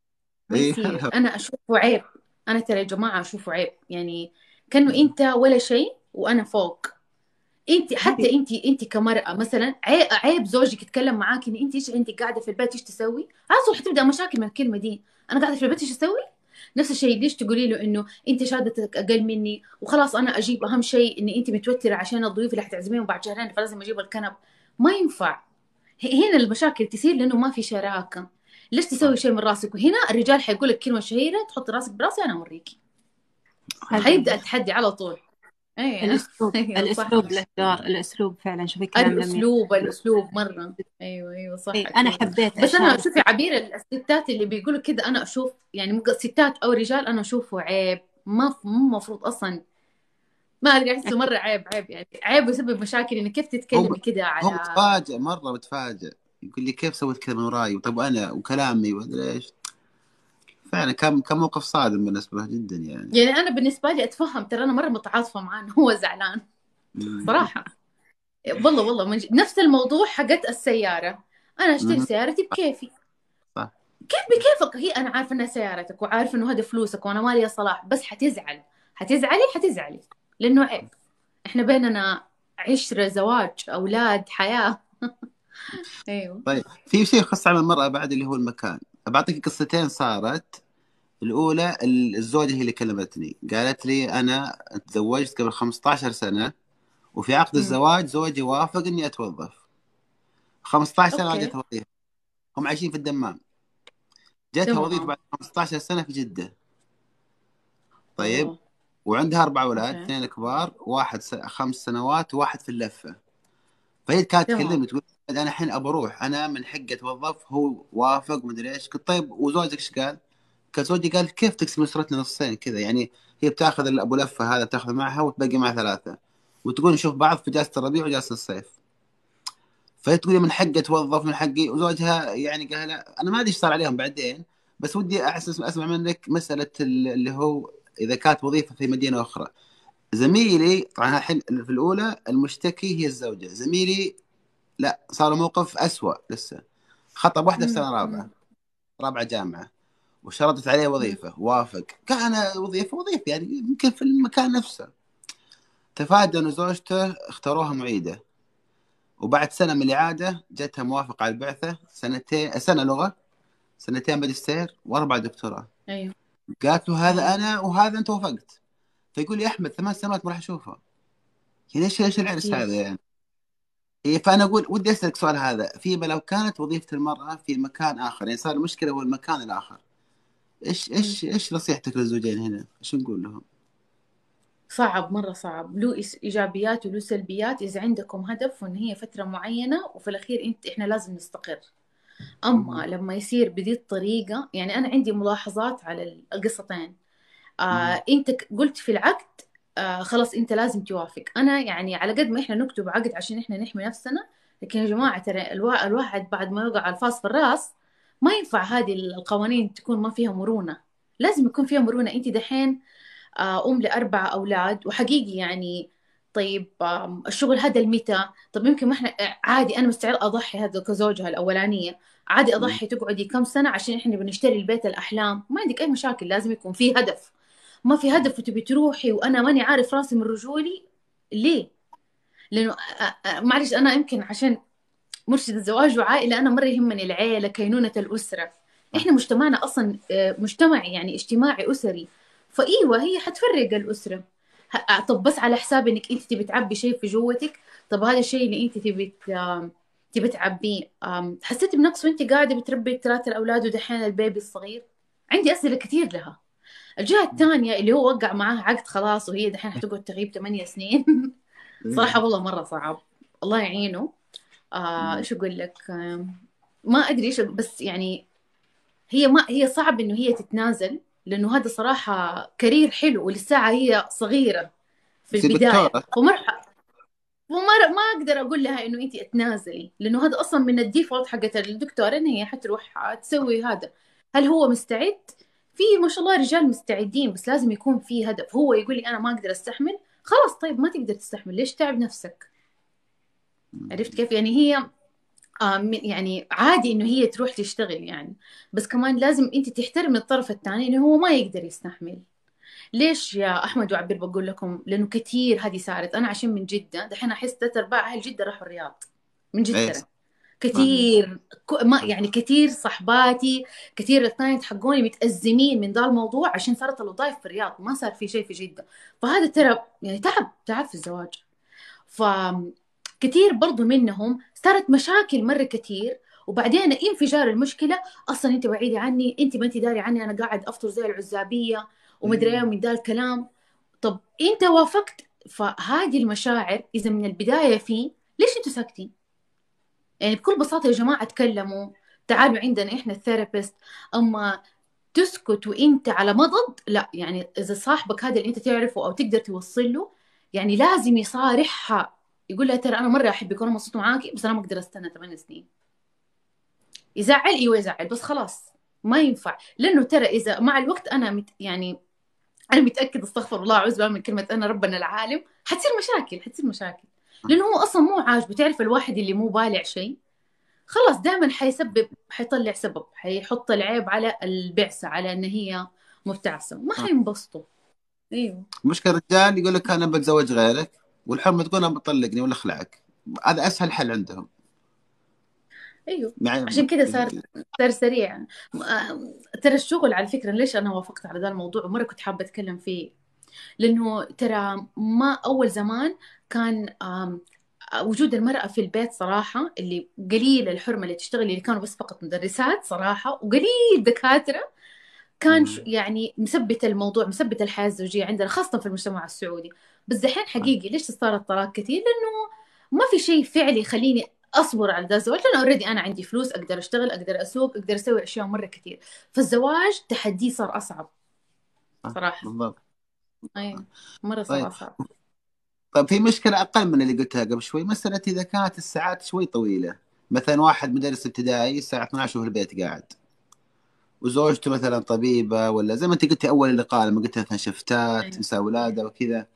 A: إيه.
B: يصير أنا اشوفه عيب أنا ترى يا جماعة اشوفه عيب. يعني كأنه أنت ولا شيء وأنا فوق.
C: أنت
B: حتى انت أنت كمرأة مثلا عيب, زوجك يتكلم معاك إن أنت إيش أنت قاعدة في البيت إيش تسوي؟ طول حتبدا مشاكل من الكلمة دي. أنا قاعدة في البيت إيش أسوي؟ نفس الشيء ليش تقولي له إنه أنت شهادتك أقل مني؟ وخلاص أنا أجيب أهم شيء إن أنت متوترة عشان الضيوف اللي حتعزميهم بعد شهرين فلازم أجيب الكنب. ما ينفع. هنا المشاكل تصير لأنه ما في شراكة. ليش تسوي شيء من راسك؟ وهنا الرجال حيقول لك كلمة شهيرة تحط راسك براسي أنا
C: أوريكي.
B: حيبدأ التحدي على طول.
C: إيه.
B: الأسلوب. صح.
C: الأسلوب له دور. الأسلوب فعلا. شوفي كلام
B: الأسلوب الأسلوب مرة. أيوه أيوه صح.
C: إيه
B: أنا
C: حبيت
B: بس
C: أنا
B: شوفي عبير الستات اللي بيقولوا كده أنا أشوف يعني مو ستات أو رجال أنا أشوفه عيب. ما مو مفروض أصلا. ما أدري أحسه مرة عيب عيب يعني. عيب ويسبب مشاكل إنك كيف
A: هو
B: تتكلمي كده
A: هو
B: على
A: متفاجئ مرة متفاجئ. يقول لي كيف سويت كذا من وراي؟ طب وأنا وكلامي ومدري إيش. فعلا كان كان موقف صادم بالنسبة له جدا يعني.
B: يعني أنا بالنسبة لي أتفهم ترى أنا مرة متعاطفة معاه إنه هو زعلان. صراحة. والله والله من ج- نفس الموضوع حقت السيارة. أنا
A: أشتري.
B: سيارتي بكيفي.
A: صح.
B: كيف بكيفك؟ هي أنا عارفة إنها سيارتك وعارفة إنه هذا فلوسك وأنا مالي صلاح بس حتزعل. حتزعلي حتزعلي. لأنه عيب. إحنا بيننا عشرة زواج أولاد حياة. أيوه.
A: طيب في شيء خاص عن المرأة بعد اللي هو المكان. بعطيك قصتين صارت. الأولى الزوجة هي اللي كلمتني. قالت لي أنا تزوجت قبل 15 سنة وفي عقد الزواج زوجي وافق إني أتوظف. 15
B: سنة
A: جتها وظيفه هم عايشين في الدمام. جاتها وظيفه بعد 15 سنة في جدة. طيب
B: أوه.
A: وعندها أربع
B: أولاد
A: اثنين كبار واحد س... خمس سنوات وواحد في اللفة. فهي كانت تكلمني تقول أنا الحين أبى أروح أنا من حقي اتوظف هو وافق مدري إيش. قلت طيب وزوجك إيش قال؟ كان زوجي قال كيف تقسم أسرتنا نصين كذا؟ يعني هي بتاخذ ابو لفة هذا بتاخذ معها وتبقي مع ثلاثة. وتقول نشوف بعض في جلسة الربيع وجلسة الصيف. فهي تقول من حقي اتوظف من حقي. وزوجها يعني قال لا أنا ما أدري إيش صار عليهم بعدين بس ودي أحسس أسمع منك مسألة اللي هو إذا كانت وظيفة في مدينة أخرى. زميلي طبعا الحين في الأولى المشتكي هي الزوجة. زميلي لا صار موقف أسوأ لسه. خطب واحدة في سنة رابعة. رابعة جامعة. وشرطت عليه وظيفة. وافق. قال أنا وظيفة وظيفة يعني يمكن في المكان نفسه. تفاجأ أن زوجته اختاروها معيدة. وبعد سنة من الإعادة جتها موافقة على البعثة. سنتين سنة لغة سنتين ماجستير واربع دكتوراه.
B: أيوه.
A: قالت له هذا أنا وهذا أنت وافقت فيقول لي أحمد ثمان سنوات ما راح أشوفه. يعني إيش إيش العرس هذا يعني؟ إيه فأنا أقول ودي أسألك سؤال هذا فيما لو كانت وظيفة المرأة في مكان آخر يعني صار المشكلة هو المكان الآخر
B: إيش
A: إيش إيش نصيحتك للزوجين هنا؟ إيش نقول لهم؟
B: صعب مرة صعب له إيجابيات وله سلبيات إذا عندكم هدف وإن هي فترة معينة وفي الأخير أنت إحنا لازم نستقر أما. لما يصير بذي الطريقة يعني أنا عندي ملاحظات على القصتين. آه أنت قلت في العقد آه خلاص أنت لازم توافق. أنا يعني على قد ما إحنا نكتب عقد عشان إحنا نحمي نفسنا لكن يا جماعة ترى الوا- الواحد بعد ما يوقع الفاس في الرأس ما ينفع هذه القوانين تكون ما فيها مرونة. لازم يكون فيها مرونة. أنت دحين آه، أم لأربع أولاد وحقيقي يعني طيب الشغل هذا المتى طب يمكن ما إحنا عادي أنا مستعد أضحي هذا كزوجها الأولانية. عادي أضحي تقعدي كم سنة عشان إحنا بنشتري البيت الأحلام. ما عندك أي مشاكل. لازم يكون في هدف. ما في هدف وتبي تروحي وأنا ماني عارف راسي من رجولي؟ ليه؟ لأنه معلش أنا يمكن عشان مرشدة زواج وعائلة أنا مرة يهمني العيلة كينونة الأسرة. إحنا مجتمعنا أصلا آه، مجتمع يعني اجتماعي أسري. فأيوة هي حتفرق الأسرة. ه- طب بس على حساب إنك أنت تبي تعبي شيء في جوتك؟ طب هذا الشيء اللي أنت تبي تبي تعبيه حسيتي بنقص وأنت قاعدة بتربي ثلاثة الأولاد ودحين البيبي الصغير؟ عندي أسئلة كثير لها. الجهة الثانية اللي هو وقع معاها عقد خلاص وهي دحين حتقعد تغيب ثمانية سنين. صراحة والله مرة صعب. الله يعينه. آه إيش أقول لك؟ آه ما أدري إيش بس يعني هي ما هي صعب إنه هي تتنازل لأنه هذا صراحة career حلو وللساعة هي صغيرة في
A: دكتورة
B: ومرحب وما ما أقدر أقول لها إنه انت تنازلي لأنه هذا أصلا من ال default حقت الدكتوره إن هي حتروح تسوي هذا. هل هو مستعد؟ في ما شاء الله رجال مستعدين بس لازم يكون في هدف. هو يقول لي أنا ما أقدر أستحمل. خلاص طيب ما تقدر تستحمل. ليش تعب نفسك؟ عرفت كيف؟ يعني هي آه يعني عادي إنه هي تروح تشتغل يعني. بس كمان لازم أنت تحترم الطرف الثاني إنه هو ما يقدر يستحمل. ليش يا أحمد وعبير بقول لكم؟ لأنه كثير هذه صارت. أنا عشان من جدة دحين أحس ثلاث أرباع أهل جدة راحوا الرياض. من جدة كثير ما يعني كثير صحباتي كثير ال client حقوني متأزمين من ذا الموضوع عشان صارت الوظائف في الرياض ما صار في شيء في جدة. فهذا ترى يعني تعب تعب في الزواج. فكثير برضو منهم صارت مشاكل مرة كثير وبعدين انفجار المشكلة. أصلا أنت بعيدة عني أنت ما أنت داري عني أنا قاعد أفطر زي العزابية ومدري إيه ومن ذا الكلام. طب أنت وافقت؟ فهذه المشاعر إذا من البداية في ليش أنتوا ساكتين؟ يعني بكل بساطة يا جماعة تكلموا تعالوا عندنا إحنا ال therapist. أما تسكت وإنت على مضض لا يعني إذا صاحبك هذا اللي أنت تعرفه أو تقدر توصل له يعني لازم يصارحها. يقول لها ترى أنا مرة أحبك وأنا مبسوط معاكي بس أنا ما أقدر أستنى ثمان سنين. يزعل؟ أيوه يزعل بس خلاص ما ينفع. لأنه ترى إذا مع الوقت أنا مت يعني أنا متاكد أستغفر الله أعوذ بالله من كلمة أنا ربنا العالم حتصير مشاكل حتصير مشاكل. لأنه هو أصلا مو عاجبه. تعرف الواحد اللي مو بالع شيء؟ خلاص دائما حيسبب حيطلع سبب. حيحط العيب على البعثة على إن هي مبتعثة. ما حينبسطوا. إيوه.
A: مشكلة الرجال يقول لك أنا بتزوج غيرك والحرمة تقول أنا بطلقني ولا أخلعك. هذا أسهل حل عندهم.
B: إيوه.
A: يعني
B: عشان كذا صار صار سريع. آه، ترى الشغل على فكرة ليش أنا وافقت على ذا الموضوع؟ ومرة كنت حابة أتكلم فيه. لأنه ترى ما أول زمان كان وجود المرأة في البيت صراحة اللي قليل الحرمة اللي تشتغل اللي كانوا بس فقط مدرسات صراحة وقليل دكاترة كان يعني مثبت الموضوع مثبت الحياة الزوجية عندنا خاصة في المجتمع السعودي. بس دحين حقيقي ليش صار الطلاق كثير؟ لأنه ما في شيء فعلي يخليني أصبر على ذا الزواج لأنه already أنا عندي فلوس أقدر أشتغل أقدر أسوق أقدر أسوي أشياء مرة كثير. فالزواج تحديه صار أصعب صراحة.
A: بالضبط.
B: اي مرة صار
A: طيب.
B: اصعب
A: طيب في مشكلة أقل من اللي قلتها قبل شوي مسألة إذا كانت الساعات شوي طويلة. مثلا واحد مدرس ابتدائي الساعة 12 وفي البيت قاعد. وزوجته مثلا طبيبة ولا زي ما أنت قلتي أول اللقاء لما قلت مثلا شفتات
B: أيوة.
A: مساء ولادة وكذا.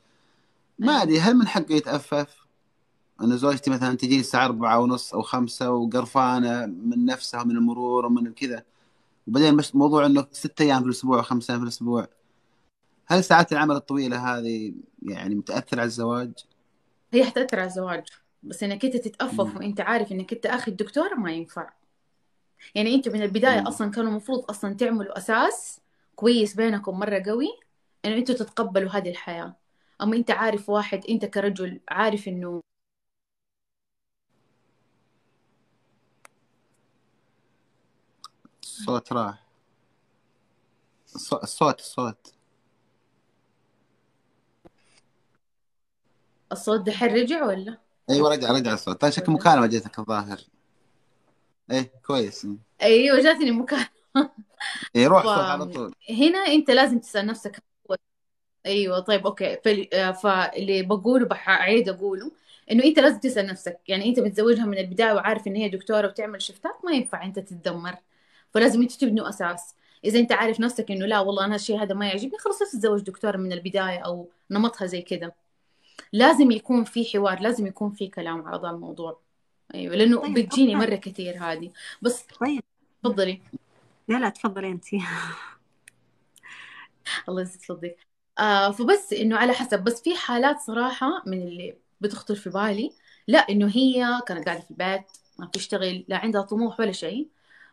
A: ما
B: أيوة.
A: أدري هل من حقه يتأفف؟ أنا زوجتي مثلا تجي الساعة أربعة ونص أو خمسة وقرفانة من نفسها ومن المرور ومن كذا. وبعدين موضوع إنه ست أيام في الأسبوع وخمس أيام في الأسبوع. هل ساعات العمل الطويلة هذه يعني متأثر على الزواج؟
B: هي حتأثر على الزواج بس إنك أنت تتأفف
A: مم.
B: وأنت عارف إنك أنت اخذ دكتورة ما ينفع يعني أنتوا من البداية
A: مم.
B: أصلا كانوا المفروض أصلا تعملوا أساس كويس بينكم مرة قوي إنه أنتوا تتقبلوا هذه الحياة أما أنت عارف واحد أنت كرجل عارف إنه
A: الصوت راح الصوت الصوت, الصوت.
B: دحين رجع ولا؟
A: أيوه رجع رجع الصوت. طيب شكل مكالمه جاتك الظاهر. إيه كويس.
B: أيوه جاتني مكالمة
A: إيه روح صوت على طول.
B: هنا أنت لازم تسأل نفسك أيوه طيب أوكي. فال- فاللي بقوله بحعيد أقوله إنه أنت لازم تسأل نفسك. يعني أنت متزوجها من البداية وعارف إن هي دكتورة وتعمل شفتات ما ينفع أنت تتدمر. فلازم أنتوا تبنوا أساس. إذا أنت عارف نفسك إنه لا والله أنا الشيء هذا ما يعجبني خلاص لا تتزوج دكتورة من البداية أو نمطها زي كذا. لازم يكون في حوار لازم يكون في كلام على هذا الموضوع. أيوه لأنه
C: طيب
B: بتجيني
C: أوكي.
B: مرة كثير هذه. بس
C: طيب.
B: تفضلي.
C: لا لا تفضلي انت.
B: الله يسعد صدرك آه فبس إنه على حسب بس في حالات صراحة من اللي بتخطر في بالي. لا إنه هي كانت قاعدة في البيت ما بتشتغل لا عندها طموح ولا شيء.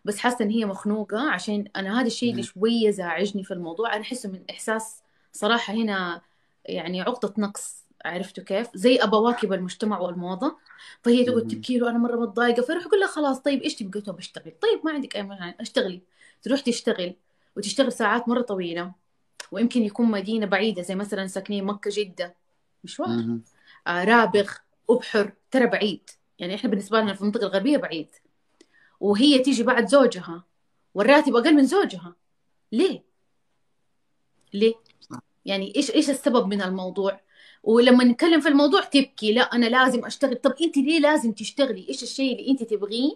B: بس حاسة إن هي مخنوقة عشان أنا هذا الشيء اللي
A: مم.
B: شوية زعجني في الموضوع. أنا احسه من إحساس صراحة هنا يعني عقدة نقص. عرفتوا كيف؟ زي أبواكب المجتمع والموضة فهي تقعد. تبكي له أنا مرة متضايقة فيروح يقول لها خلاص طيب؟ قلت له بشتغل طيب ما عندك أي مانع اشتغلي تروح تشتغل وتشتغل ساعات مرة طويلة ويمكن يكون مدينة بعيدة زي مثلا ساكنين مكة جدة مشوار. آه رابغ أبحر ترى بعيد يعني إحنا بالنسبة لنا في المنطقة الغربية بعيد وهي تيجي بعد زوجها والراتب أقل من زوجها ليه؟ ليه؟ يعني إيش إيش السبب من الموضوع؟ ولما نتكلم في الموضوع تبكي لا أنا لازم أشتغل. طب أنت ليه لازم تشتغلي؟ إيش الشيء اللي أنت تبغيه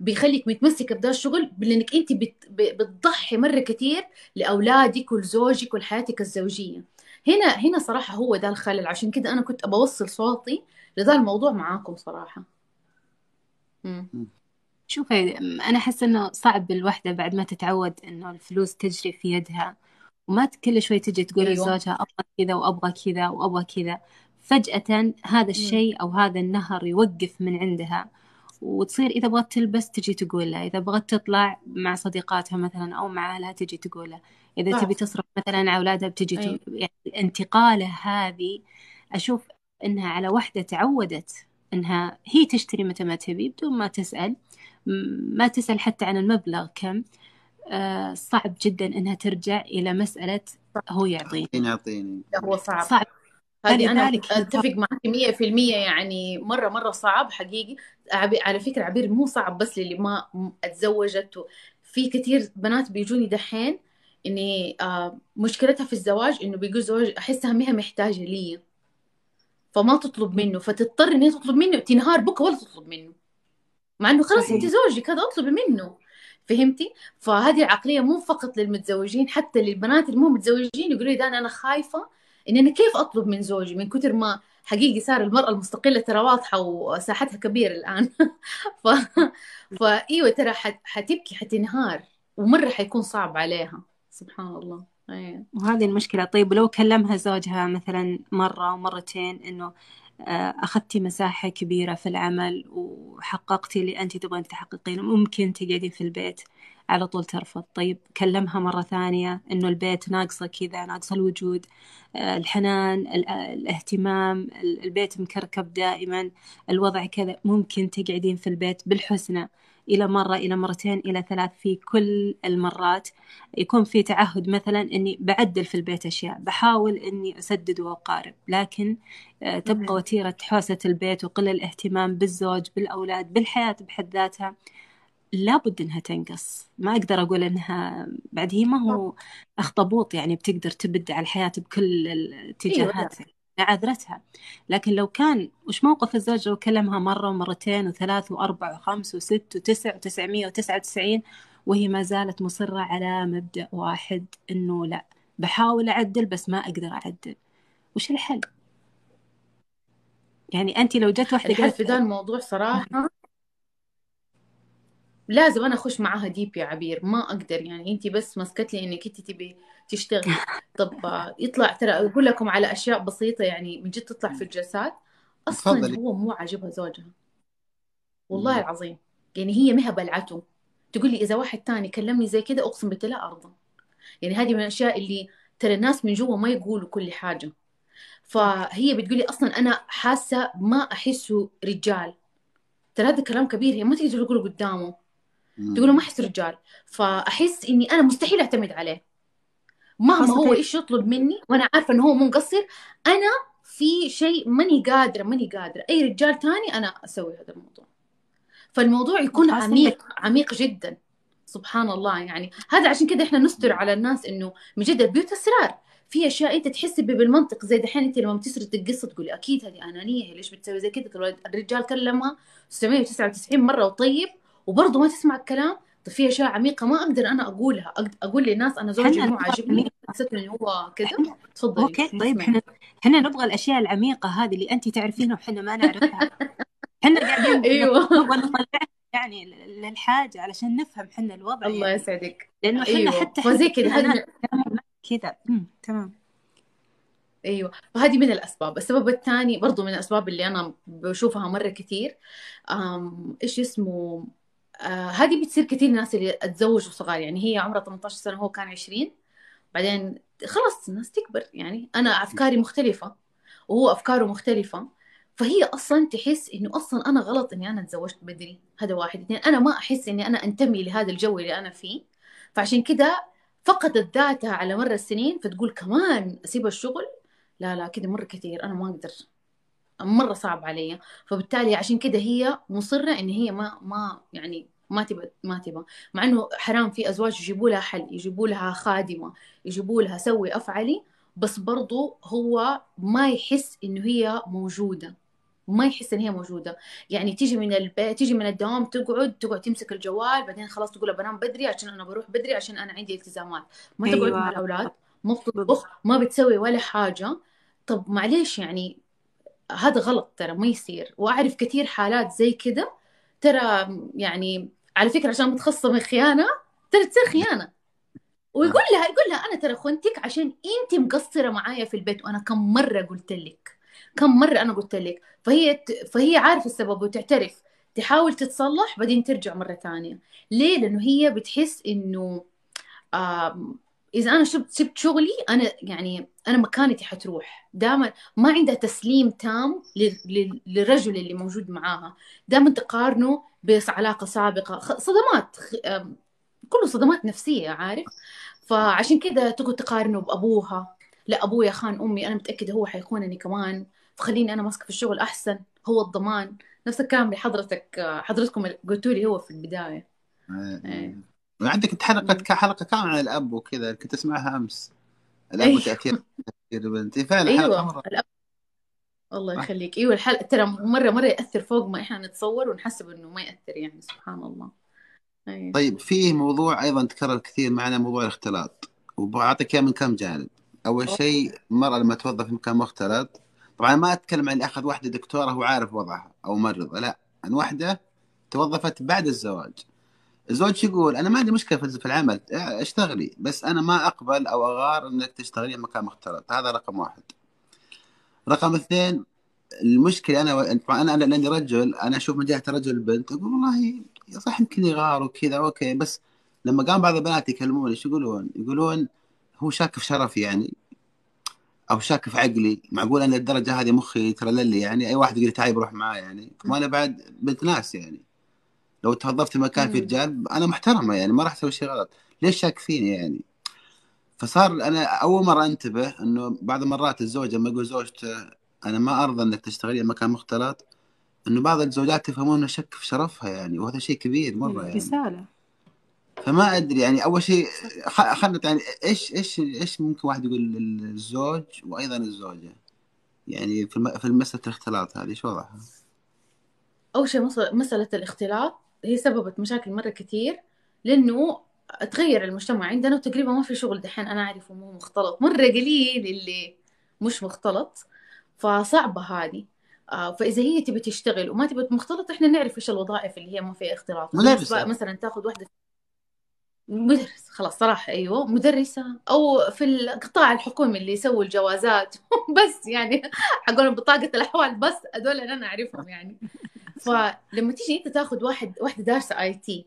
B: بيخليك متمسكة بدا الشغل؟ بت... ب- بتضحي مرة كتير لأولادك ولزوجك ولحياتك الزوجية. هنا هنا صراحة هو ده الخلل. عشان كده أنا كنت أبوصل صوتي لذا الموضوع معاكم صراحة. مم.
C: شوفي أنا أحس إنه صعب الوحدة بعد ما تتعود إنه الفلوس تجري في يدها. وما كل شوي تجي تقول
B: أيوة.
C: لزوجها أبغى كذا وأبغى كذا وأبغى كذا. فجأة هذا. الشيء أو هذا النهر يوقف من عندها. وتصير إذا بغت تلبس تجي تقول لها إذا بغت تطلع مع صديقاتها مثلا أو مع أهلها تجي تقول لها إذا
B: صح
C: تبي تصرف مثلا على أولادها بتجي
B: أيوة.
C: يعني انتقالة هذه. أشوف إنها على وحدة تعودت إنها هي تشتري متى ما تبي بدون ما تسأل. م- ما تسأل حتى عن المبلغ كم. صعب جدا إنها ترجع إلى مسألة
B: صح
C: هو يعطيني.
A: اعطيني اعطيني
B: لا هو صعب.
C: صعب.
B: هذه أنا
C: هي
B: أتفق معك مية في المية يعني مرة مرة صعب حقيقي. عبي- على فكرة عبير مو صعب بس للي ما أتزوجت. في كثير بنات بيجوني دحين إني آه مشكلتها في الزواج إنه بيقول زواج أحسها مها محتاجة لي. فما تطلب منه. فتضطر إن هي تطلب منه. تنهار بكرة ولا تطلب منه. مع إنه خلاص أنت زوجك هذا اطلبي منه. فهمتي؟ فهذه العقلية مو فقط للمتزوجين حتى للبنات اللي مو متزوجين يقولوا لي ده أنا خايفة إن أنا كيف أطلب من زوجي؟ من كثر ما حقيقي صار المرأة المستقلة ترى واضحة وساحتها كبيرة الآن. ف... فأيوة ترى حت... حتبكي حتنهار ومرة حيكون صعب عليها. سبحان الله. أيوة.
C: وهذه المشكلة. طيب لو كلمها زوجها مثلا مرة أو مرتين إنه أخذتي مساحة كبيرة في العمل وحققتي اللي أنت تبغين تحققينه ممكن تقعدين في البيت على طول ترفض. طيب كلمها مرة ثانية إنه البيت ناقصة كذا ناقصة الوجود آه، الحنان ال- آه، الاهتمام ال- البيت مكركب دائما الوضع كذا ممكن تقعدين في البيت بالحسنى. إلى مرة إلى مرتين إلى ثلاث في كل المرات. يكون في تعهد مثلا إني بعدل في البيت أشياء بحاول إني أسدد وأقارب. لكن آه، تبقى. وتيرة حوسة البيت وقل الاهتمام بالزوج بالأولاد بالحياة بحد ذاتها لابد إنها تنقص. ما أقدر أقول إنها بعد هي ما هو أخطبوط يعني بتقدر تبد على الحياة بكل
B: أيوة لا
C: الاتجاهات عذرتها. لكن لو كان وش موقف الزوج لو كلمها مرة ومرتين وثلاث وأربع وخمس وست وتسع وتسعمية وتسعة وتسعين وهي ما زالت مصرة على مبدأ واحد إنه لا بحاول أعدل بس ما أقدر أعدل. وش الحل؟ يعني أنت لو جت واحدة
B: الحل في ذا الموضوع صراحة لازم أنا أخش معاها deep يا عبير ما أقدر يعني انت بس مسكت لي إنك انت تبي تشتغلي. طب يطلع ترى أقول لكم على أشياء بسيطة يعني من جد تطلع في الجلسات أصلا
A: تفضلي.
B: هو مو عاجبها زوجها. والله
A: مم.
B: العظيم. يعني هي مها بلعته تقول لي إذا واحد تاني كلمني زي كده أقسم بالله لا أرضى. يعني هذه من الأشياء اللي ترى الناس من جوا ما يقولوا كل حاجة. فهي بتقولي أصلا أنا حاسة ما أحسه رجال. ترى هذا كلام كبير هي ما تقدر تقوله قدامه. تقول ما. أحس رجال. فأحس إني أنا مستحيل أعتمد عليه. مهما هو إيش يطلب مني وأنا عارفة إنه هو مو مقصر أنا في شيء ماني قادرة ماني قادرة. أي رجال تاني أنا أسوي هذا الموضوع. فالموضوع يكون عميق عميق جدا. سبحان الله يعني. هذا عشان كده إحنا نستر على الناس إنه من جد البيوت أسرار. في أشياء أنت تحسي بالمنطق زي دحين أنت لما بتسرد القصة تقولي أكيد هذه أنانية هي ليش بتسوي زي كده الرجال كلمها 999 مرة وطيب. وبرضه ما تسمع الكلام طب في أشياء عميقة ما أقدر أنا أقولها. أقول للناس أنا زوجي مو عاجبني حسيت انه هو كذا. تفضلي
C: أوكي طيب إحنا إحنا نبغى الأشياء العميقة هذه اللي انت تعرفينها وحنا ما نعرفها. إحنا قاعدين
B: أيوه.
C: نبغى نطلع يعني للحاجة علشان نفهم إحنا الوضع
B: الله
C: يعني.
B: يسعدك.
C: لأنه إحنا
B: أيوه.
C: حتى
B: فزي كذا.
C: كذا. تمام.
B: أيوه. فهذه من الأسباب. السبب الثاني برضو من الأسباب اللي أنا بشوفها مرة كثير. إيش اسمه؟ هذه بتصير كثير ناس اللي اتزوجوا صغار يعني هي عمرها 18 سنة هو كان 20 بعدين خلاص الناس تكبر يعني أنا أفكاري مختلفة وهو أفكاره مختلفة. فهي أصلا تحس إنه أصلا أنا غلط إني أنا تزوجت بدري هذا واحد. اثنين أنا ما أحس إني أنا أنتمي لهذا الجو اللي أنا فيه. فعشان كده فقدت ذاتها على مر السنين فتقول كمان أسيب الشغل؟ لا لا كده مرة كثير أنا ما أقدر. مرة صعب علي. فبالتالي عشان كده هي مصرة إن هي ما ما يعني ما تبى ما تبى مع إنه حرام في أزواج يجيبوا لها حل يجيبوا لها خادمة يجيبوا لها سوي أفعلي بس برضو هو ما يحس إنه هي موجودة. ما يحس إن هي موجودة. يعني تيجي من البيت تيجي من الدوام تقعد تقعد تمسك الجوال بعدين خلاص تقول بنام بدري عشان أنا بروح بدري عشان أنا عندي التزامات. ما تقعد مع
C: أيوه.
B: الأولاد. ما بتطبخ ما بتسوي ولا حاجة. طب معليش يعني هذا غلط ترى ما يصير. وأعرف كثير حالات زي كده ترى يعني على فكرة عشان متخصصه من خيانه ترى تصير خيانة. ويقول لها يقول لها أنا ترى خنتك عشان انت مقصرة معايا في البيت وأنا كم مرة قلت لك كم مرة أنا قلت لك. فهي فهي عارفة السبب وتعترف. تحاول تتصلح بعدين ترجع مرة ثانية. ليه؟ لأنه هي بتحس إنه إذا أنا سبت شغلي أنا يعني أنا مكانتي حتروح. دائما ما عندها تسليم تام لل- لل- للرجل اللي موجود معاها. دائما تقارنه بعلاقه سابقة. صدمات. كله صدمات نفسية عارف؟ فعشان كده تقعد تقارنه بأبوها. لا ابويا خان أمي أنا متاكده هو حيخونني كمان. فخليني أنا ماسكة في الشغل أحسن. هو الضمان. نفس الكلام اللي حضرتك حضرتكم قلتوا لي هو في البداية.
A: آه،
B: إيه
A: وعندك انت
B: حلقة.
A: حلقة كاملة عن الأب وكذا كنت اسمعها أمس؟ الاب وتاثير تاثير البنت فعلا أيوه.
B: الأب الله يخليك. أيوه الحلقة ترى مره مرة يأثر فوق ما إحنا نتصور ونحسب إنه ما يأثر يعني سبحان الله. إيه
A: طيب في موضوع أيضا تكرر كثير معنا موضوع الاختلاط. وبعطيك إياه من كم جانب. أول شيء المراه لما توظف في مكان مختلط طبعا ما أتكلم عن اللي أخذ واحدة دكتورة هو عارف وضعها أو ممرضه لا. عن واحدة توظفت بعد الزواج. شو يقول أنا ما عندي مشكلة في العمل آه، اشتغلي بس أنا ما أقبل أو أغار إنك تشتغلي مكان مختلط. هذا رقم واحد. رقم اثنين المشكلة أنا طبعا أنا لأني رجل أنا أشوف من جهة الرجل البنت أقول والله صح يمكن يغار وكذا أوكي بس لما قام بعض البنات يكلموني إيش يقولون؟ يقولون هو شاك في شرفي يعني أو شاك في عقلي. معقول أنا للدرجه هذه مخي ترى للي يعني؟ أي واحد يقول تعال بروح معاه يعني؟ وأنا بعد بنت ناس يعني. لو توظفت مكان في. رجال أنا محترمة يعني ما راح أسوي شيء غلط. ليش شاك فيني يعني؟ فصار أنا أول مرة أنتبه إنه بعض المرات الزوج لما يقول زوجته أنا ما أرضى إنك تشتغلي مكان مختلط إنه بعض الزوجات يفهمون إنه شك في شرفها يعني وهذا شيء كبير مرة يعني.
C: رسالة.
A: فما أدري يعني أول شيء خ- خلنا يعني إيش إيش إيش ممكن واحد يقول للزوج وأيضا الزوجة؟ يعني في الم- في مسألة الاختلاط هذه إيش وضعها؟
B: أول شيء مس- مسألة الاختلاط. هي سببت مشاكل مرة كتير لأنه تغير المجتمع عندنا وتقريبا ما في شغل دحين أنا أعرفه مو مختلط. مرة قليل اللي مش مختلط فصعبة هذه. آه، فإذا هي تبي تشتغل وما تبي مختلط إحنا نعرف إيش الوظائف اللي هي ما فيها اختلاط.
A: مدرسة.
B: مثلا تاخذ واحدة مدرس. خلاص صراحة أيوه مدرسة. أو في القطاع الحكومي اللي يسووا الجوازات. بس يعني حقول بطاقة الأحوال بس هذول أنا أعرفهم يعني. فلما تيجي انت تاخذ واحد واحدة دارسة IT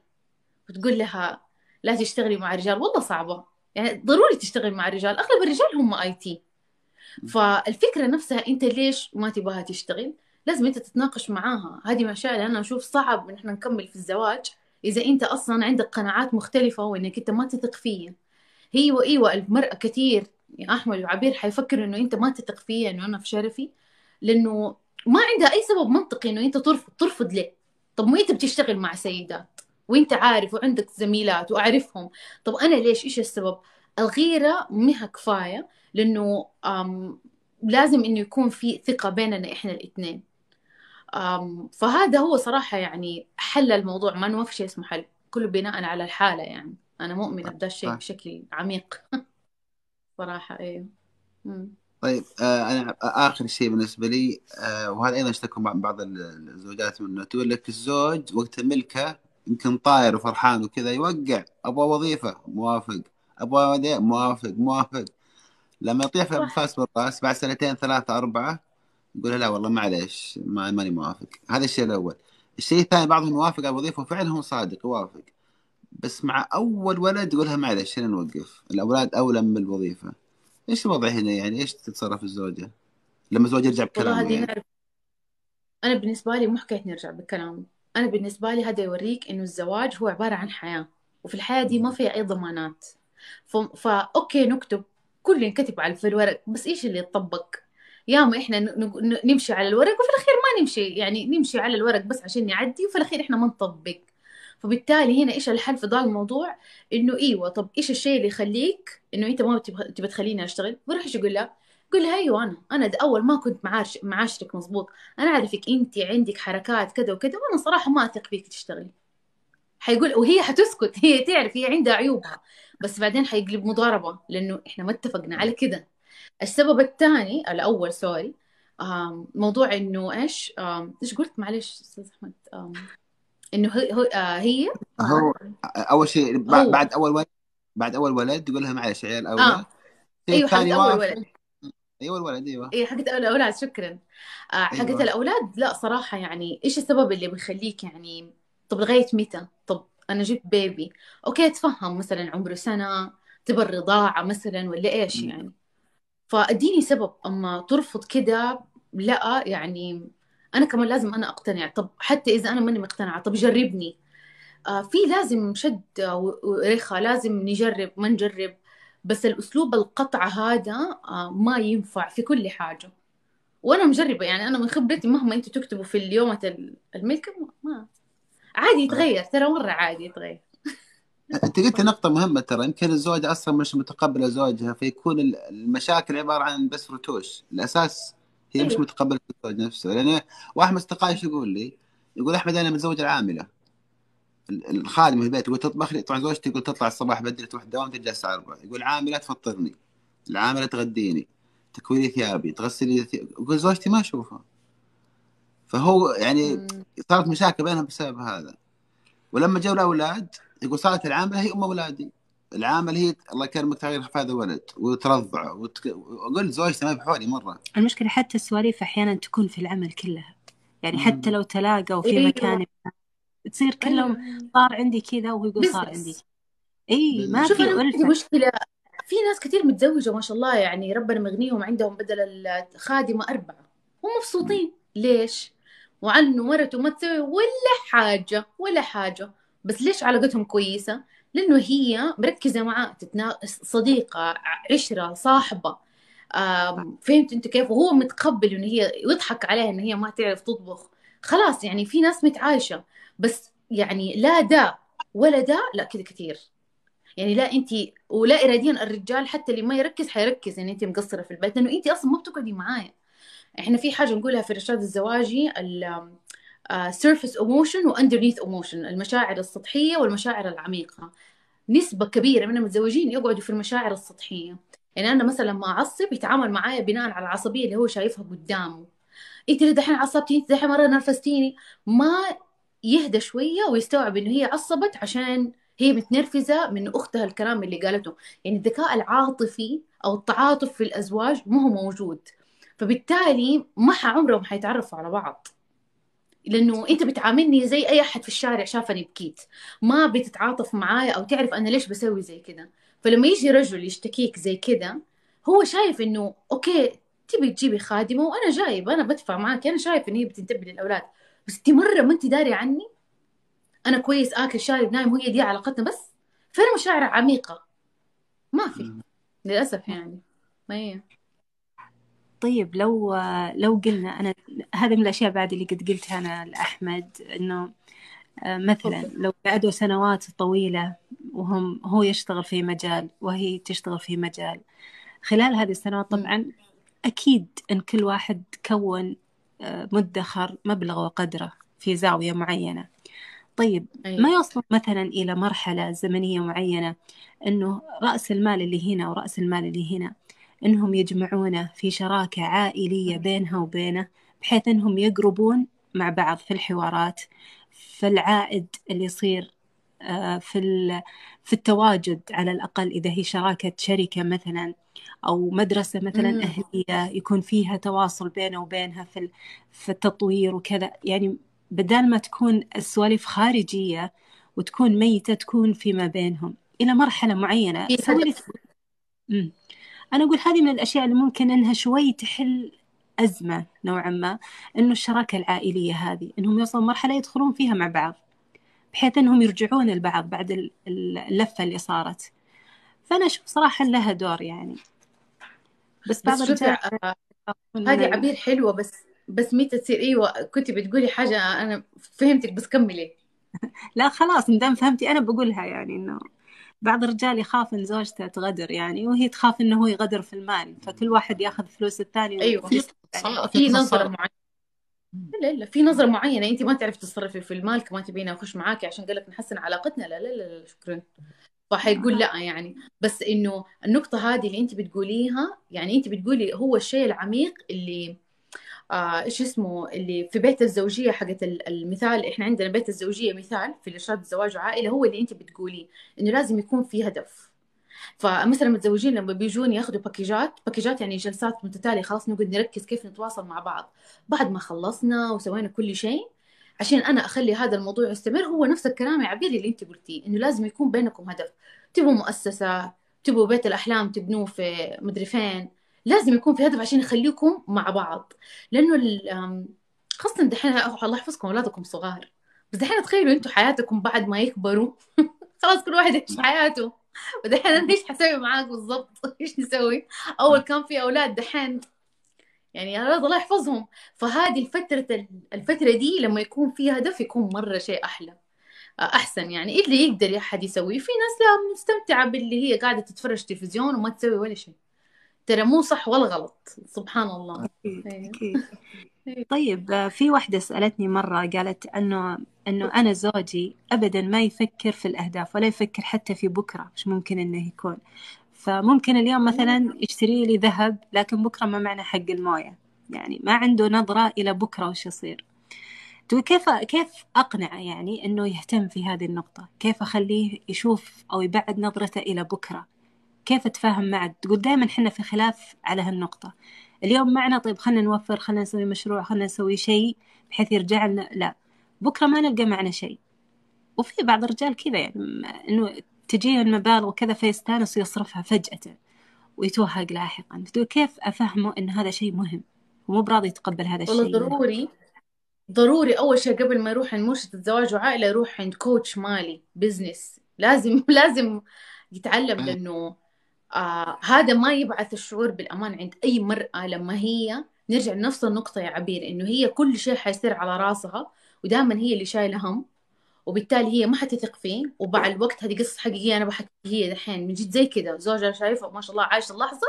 B: وتقول لها لا تشتغلي مع رجال والله صعبة. يعني ضروري تشتغل مع الرجال. أغلب الرجال هم IT فالفكرة نفسها أنت ليش ما تبغاها تشتغل؟ لازم أنت تتناقش معاها. هذه مشاعر أنا أشوف صعب إن إحنا نكمل في الزواج إذا أنت أصلا عندك قناعات مختلفة وإنك أنت ما تثق فيا هي وإيوة المرأة كثير يا أحمد وعبير حيفكر إنه أنت ما تثق فيا إنه أنا في شرفي لأنه ما عندها أي سبب منطقي إنه أنت ترفض ترفض ليه؟ طب ما أنت بتشتغل مع سيدات؟ وأنت عارف وعندك زميلات وأعرفهم. طب أنا ليش؟ إيش السبب؟ الغيرة مها كفاية لأنه لازم إنه يكون في ثقة بيننا إحنا الاثنين. فهذا هو صراحة يعني حل الموضوع. ما ما في شيء اسمه حل. كله بناء على الحالة يعني. أنا مؤمنة بدا الشيء. بشكل عميق. صراحة أيوه مم.
A: طيب آه أنا آخر شيء بالنسبة لي آه وهذا أيضا اشتكوا مع بعض الزوجات منه. تقول لك الزوج وقت ملكه يمكن طاير وفرحان وكذا يوقع أبغى وظيفة موافق. أبغى موافق موافق. لما يطيح في
B: صح.
A: فاس بالراس بعد سنتين ثلاثة أربعة يقول لا والله معليش ما ماني موافق. هذا الشيء الأول. الشيء الثاني بعضهم يوافق على الوظيفة وفعلا هو صادق يوافق. بس مع أول ولد يقولها معلش خلينا نوقف. الأولاد أولى من الوظيفة. إيش الوضع هنا يعني؟ إيش تتصرف الزوجة؟ لما الزوج يرجع
B: والله
A: بكلامه
B: هذه
A: يعني.
B: نعرف أنا بالنسبة لي مو حكاية نرجع بكلامه. أنا بالنسبة لي هذا يوريك إنه الزواج هو عبارة عن حياة وفي الحياة دي ما فيها أي ضمانات. ف... فا okay نكتب. كل ينكتب على في الورق. بس إيش اللي يطبق؟ ياما. ن... نمشي على الورق وفي الأخير ما نمشي. يعني نمشي على الورق بس عشان نعدي وفي الأخير إحنا ما نطبق. فبالتالي هنا إيش الحل في ذا الموضوع؟ إنه إيوه طب إيش الشيء اللي يخليك إنه أنت ما تبغى تبغى تخليني أشتغل؟ بروح إيش يقول لها قول لها أيوه أنا. أنا أول ما كنت معاش معاشرك مزبوط أنا أعرفك أنت عندك حركات كذا وكذا وأنا صراحة ما أثق فيك تشتغلي. حيقول وهي حتسكت. هي تعرف هي عندها عيوبها. بس بعدين حيقلب مضاربة لأنه إحنا ما اتفقنا على كذا. السبب الثاني الأول سوري. موضوع إنه إيش؟ إيش قلت؟ معلش أستاذ أحمد. إنه هي هو- آه، هي؟
A: هو أول شيء. بعد أول ولد بعد أول ولد يقول لها معلش عيال
B: آه.
A: الشيء
B: أيوه حقت
A: أول
B: ولد.
A: أيوه الولد أيوه.
B: إيه حقت الاولاد شكرا. آه حقت
A: أيوة.
B: الأولاد لا صراحة يعني إيش السبب اللي بيخليك يعني طب لغاية متى؟ طب أنا جبت بيبي أوكي اتفهم مثلا عمره سنة تبى الرضاعة مثلا ولا
A: إيش.
B: يعني. فاديني سبب. أما ترفض كده لا يعني أنا كمان لازم أنا أقتنع. طب حتى إذا أنا ماني مقتنعة طب جربني. آه في لازم شد و- ورخاء لازم نجرب ما نجرب. بس الأسلوب القطع هذا آه ما ينفع في كل حاجة. وأنا مجربة يعني أنا من خبرتي مهما أنتوا تكتبوا في اليوم الملك ما عادي يتغير ترى مرة عادي يتغير.
A: أنت قلت نقطة مهمة ترى يمكن الزوجة أصلا مش متقبلة زوجها فيكون ال- المشاكل عبارة عن بس رتوش. الأساس هي مش
B: أيوة.
A: متقبلة الزوج نفسه. لأن واحد من أصدقائي يقول لي؟ يقول أحمد أنا متزوج العاملة. ال- الخادمة في البيت يقول تطبخ لي طبعا زوجتي تقول تطلع الصباح بدري تروح الدوام ترجع الساعة 4 يقول عاملة تفطرني. العاملة تغديني. تكوي لي ثيابي تغسل لي ثيابي يقول زوجتي ما أشوفها. فهو يعني. صارت مشاكل بينهم بسبب هذا. ولما جاوا الأولاد يقول صارت العامله هي أم أولادي. العامل هي الله يكرمك تغير هذا الولد وترضع وتك... زوجتي ما بحولي مرة.
C: المشكلة حتى السواليف أحيانا تكون في العمل كلها. يعني حتى. لو تلاقوا في
B: أيوة.
C: مكان تصير كلهم
B: أيوة.
C: صار عندي كذا وهو يقول صار عندي اي ما في ألفة.
B: مشكلة. في ناس كتير متزوجة ما شاء الله يعني ربنا مغنيهم عندهم بدل الخادمة أربعة. هم مبسوطين. ليش؟ وعنه مرته ما تسوي ولا حاجة ولا حاجة. بس ليش علاقتهم كويسة؟ لأنه هي مركزة معاه تتنا... صديقة عشرة صاحبة. فهمت أنت كيف؟ وهو متقبل انه هي يضحك عليها إن هي ما تعرف تطبخ. خلاص يعني في ناس متعايشة. بس يعني لا ده ولا ده لا كده كتير يعني لا انت ولا اراديا الرجال حتى اللي ما يركز حيركز. ان انت مقصرة في البيت لأنه انت أصلا ما بتقعدي معايا. إحنا في حاجة نقولها في الارشاد الزواجي ال surface emotion و underneath emotion المشاعر السطحية والمشاعر العميقة. نسبة كبيرة من المتزوجين يقعدوا في المشاعر السطحية. يعني أنا مثلا لما أعصب يتعامل معايا بناء على العصبية اللي هو شايفها قدامه. انت اللي دحين عصبتي انت دحين مرة نرفزتيني؟ ما يهدى شوية ويستوعب إنه هي عصبت عشان هي متنرفزة من أختها الكلام اللي قالته. يعني الذكاء العاطفي أو التعاطف في الأزواج ما هو موجود. فبالتالي ما عمرهم حيتعرفوا على بعض. لأنه أنت بتعاملني زي أي أحد في الشارع شافني بكيت. ما بتتعاطف معايا أو تعرف أنا ليش بسوي زي كده. فلما يجي رجل يشتكيك زي كده هو شايف إنه أوكي تبي تجيبي خادمة وأنا جايب أنا بدفع معاك أنا شايف إن هي بتنتبه للأولاد. بس انت مرة ما انت داري عني أنا كويس آكل شارب نايم وهي دي علاقتنا بس فين مشاعر عميقة ما في. للأسف يعني ما هي
C: طيب لو لو قلنا أنا هذا من الأشياء بعد اللي قد قلتها أنا لأحمد إنه آه، مثلا. لو قعدوا سنوات طويلة وهم هو يشتغل في مجال وهي تشتغل في مجال خلال هذه السنوات. طبعا أكيد إن كل واحد كون مدخر مبلغ وقدره في زاوية معينة طيب
B: أيوة.
C: ما يوصل مثلا إلى مرحلة زمنية معينة إنه رأس المال اللي هنا ورأس المال اللي هنا إنهم يجمعونه في شراكة عائلية بينها وبينه بحيث إنهم يقربون مع بعض في الحوارات في العائد اللي يصير آه، في في التواجد على الأقل إذا هي شراكة شركة مثلا أو مدرسة مثلا
B: مم.
C: أهلية يكون فيها تواصل بينه وبينها في في التطوير وكذا يعني بدال ما تكون السواليف خارجية وتكون ميتة تكون فيما بينهم إلى مرحلة معينة. أنا أقول هذه من الأشياء اللي ممكن إنها شوي تحل أزمة نوعا ما إنه الشراكة العائلية هذه إنهم يوصلوا مرحلة يدخلون فيها مع بعض بحيث إنهم يرجعون البعض بعد ال- ال- اللفة اللي صارت. فأنا أشوف صراحة لها دور يعني. بس بعض
B: بس آه، هذه عبير حلوة بس بس متى تصير. أيوه كنت بتقولي حاجة أنا فهمتك بس كملي.
C: لا خلاص مدام فهمتي أنا بقولها يعني إنه بعض الرجال يخاف إن زوجته تغدر يعني وهي تخاف إنه هو يغدر في المال فكل واحد ياخذ فلوس الثاني
B: أيوه.
A: في
C: يعني
A: خسارة
B: لا لا في نظرة معينة. انت ما تعرف تتصرفي في المال كمان تبيني أخش معاكي عشان قال لك نحسن علاقتنا. لا لا لا, لا شكرا. فحيقول لا يعني. بس إنه النقطة هذه اللي انت بتقوليها يعني انت بتقولي هو الشيء العميق اللي آه إيش اسمه؟ اللي في بيت الزوجية حقت ال- المثال إحنا عندنا بيت الزوجية مثال في الارشاد الزواج وعائلة هو اللي انت بتقوليه إنه لازم يكون في هدف. فمثلا المتزوجين لما بيجون ياخذوا باكيجات باكيجات يعني جلسات متتالية خلاص نقعد نركز كيف نتواصل مع بعض. بعد ما خلصنا وسوينا كل شيء عشان أنا أخلي هذا الموضوع يستمر هو نفس الكلام يا عبير اللي أنت قلتيه إنه لازم يكون بينكم هدف. تبوا مؤسسة تبوا بيت الأحلام تبنوه في مدري فين لازم يكون في هدف عشان يخليكم مع بعض. لأنه خاصة دحين الله يحفظكم أولادكم صغار بس دحين تخيلوا أنتم حياتكم بعد ما يكبروا. خلاص كل واحد يعيش حياته. ودحين أنا إيش حسوي معاك بالضبط؟ إيش نسوي؟ أول كان في أولاد دحين يعني يا رب الله يحفظهم. فهذه الفترة الفترة دي لما يكون فيها هدف يكون مرة شيء أحلى أحسن يعني. إيه اللي يقدر أحد يسويه؟ في ناس لا مستمتعة باللي هي قاعدة تتفرج تلفزيون وما تسوي ولا شيء. ترى مو صح ولا غلط سبحان الله.
C: أكيد
B: أيوه.
C: أكيد. طيب آه، في واحدة سألتني مرة قالت أنه أنه أنا زوجي أبدا ما يفكر في الأهداف ولا يفكر حتى في بكرة إيش ممكن إنه يكون. فممكن اليوم مثلا يشتري لي ذهب لكن بكرة ما معنى حق الموية. يعني ما عنده نظرة إلى بكرة وش يصير. تقول كيف كيف أقنعه يعني إنه يهتم في هذه النقطة؟ كيف أخليه يشوف أو يبعد نظرته إلى بكرة؟ كيف أتفاهم معه؟ تقول دائما حنا في خلاف على هالنقطة. اليوم معنا طيب خلنا نوفر خلنا نسوي مشروع خلنا نسوي شيء بحيث يرجع لنا. لا بكرة ما نلقى معنا شيء. وفي بعض الرجال كذا يعني إنه تجيه المبالغ وكذا فيستانس ويصرفها فجأة ويتوهق لاحقا. تقول كيف أفهمه إن هذا شيء مهم؟ ومو براضي يتقبل هذا
B: والله
C: الشيء.
B: ضروري ضروري أول شيء قبل ما يروح عند مرشد الزواج وعائلة يروح عند coach مالي business لازم لازم يتعلم لأنه آه هذا ما يبعث الشعور بالأمان عند أي مرأة لما هي نرجع لنفس النقطة يا عبير إنه هي كل شيء حيصير على راسها ودائما هي اللي شايلة هم وبالتالي هي ما حتثق فيه ومع الوقت هذه قصة حقيقية أنا بحكي هي دحين. من جد زي كذا زوجها شايفة ما شاء الله عايشة اللحظة.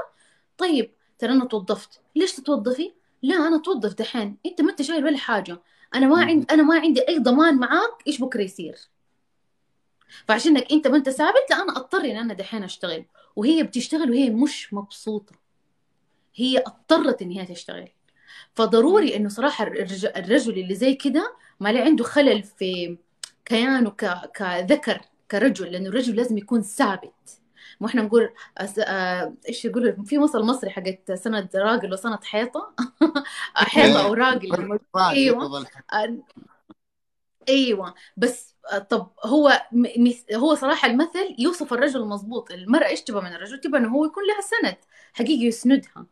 B: طيب ترى أنا توظفت. ليش تتوظفي؟ لا أنا توظف دحين. أنت ما أنت شايل ولا حاجة. أنا ما عندي أنا ما عندي أي ضمان معاك إيش بكرة يصير. فعشانك أنت ما أنت ثابت لا أنا أضطر إن أنا دحين أشتغل. وهي بتشتغل وهي مش مبسوطة. هي اضطرت إن هي تشتغل. فضروري إنه صراحة الرج- الرجل اللي زي كده ما لي عنده خلل في كيانه. كذكر كرجل لأنه الرجل لازم يكون ثابت. مو إحنا نقول أس... آه... إيش يقولوا؟ في مثل مصري حقت سند راجل وسند حيطة. حيطة أو راجل. أيوه. أيوه. بس آه، طب هو هو صراحة المثل يوصف الرجل المضبوط. المرأة إيش تبغى من الرجل؟ تبغى إنه هو يكون لها سند. حقيقي يسندها.